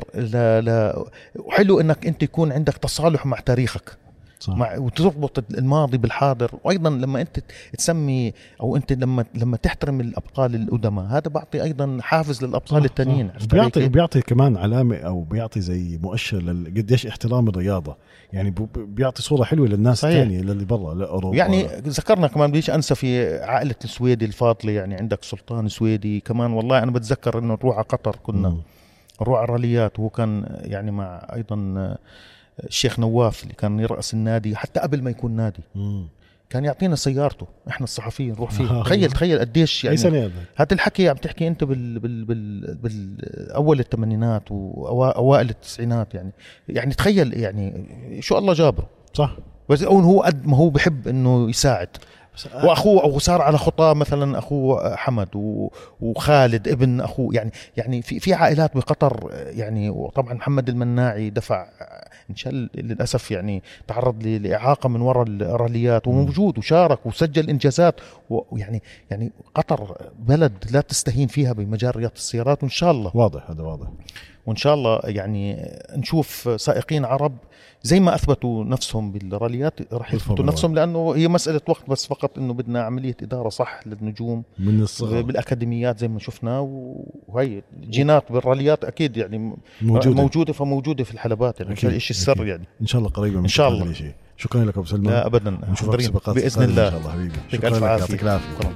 وحلو إنك أنت يكون عندك تصالح مع تاريخك. صح. مع وتربط الماضي بالحاضر. وأيضا لما أنت تسمي أو أنت لما لما تحترم الأبطال القدماء هذا بعطي أيضا حافز للأبطال علي بيعطي؟ بيعطي كمان علامة أو بيعطي زي مؤشر قديش احترام الرياضة. يعني بيعطي صورة حلوة للناس. الثانية اللي برا لأوروبا. يعني ذكرنا كمان بديش أنسى في عائلة السويدي الفاضلة يعني عندك سلطان سويدي كمان. والله أنا بتذكر إنه نروح على قطر كنا. نروح على الراليات وهو كان يعني مع أيضا الشيخ نواف اللي كان يرأس النادي حتى قبل ما يكون نادي. مم. كان يعطينا سيارته إحنا الصحفيين نروح آه. فيه تخيل تخيل قديش يعني سنه هذا الحكي عم تحكي أنت بال بال بال بالاول الثمانينات واوائل التسعينات يعني. يعني تخيل يعني شو الله جابره صح. بس هو قد ما هو بحب إنه يساعد. وأخوه وصار على خطاه مثلا أخوه حمد وخالد ابن أخوه. يعني يعني في في عائلات بقطر يعني وطبعا محمد المناعي دفع انشل للأسف يعني تعرض لإعاقة من وراء الراليات وموجود وشارك وسجل إنجازات. ويعني يعني قطر بلد لا تستهين فيها بمجال رياضة السيارات وإن شاء الله. واضح هذا واضح. وإن شاء الله يعني نشوف سائقين عرب زي ما أثبتوا نفسهم بالراليات راح يثبتوا نفسهم لأنه هي مسألة وقت بس فقط إنه بدنا عملية إدارة صح للنجوم من الصغر. بالأكاديميات زي ما شفنا وهي جينات بالراليات أكيد يعني موجودة. موجودة فموجودة في الحلبات يعني أكيد، الشيء السر. يعني. إن شاء الله قريبا إن شاء الله. شيء شكرا لك أبو سلمان. لا ابدا. نشوفك سباقات بإذن الله إن شاء الله حبيبي. شكرا لك يعطيك العافية.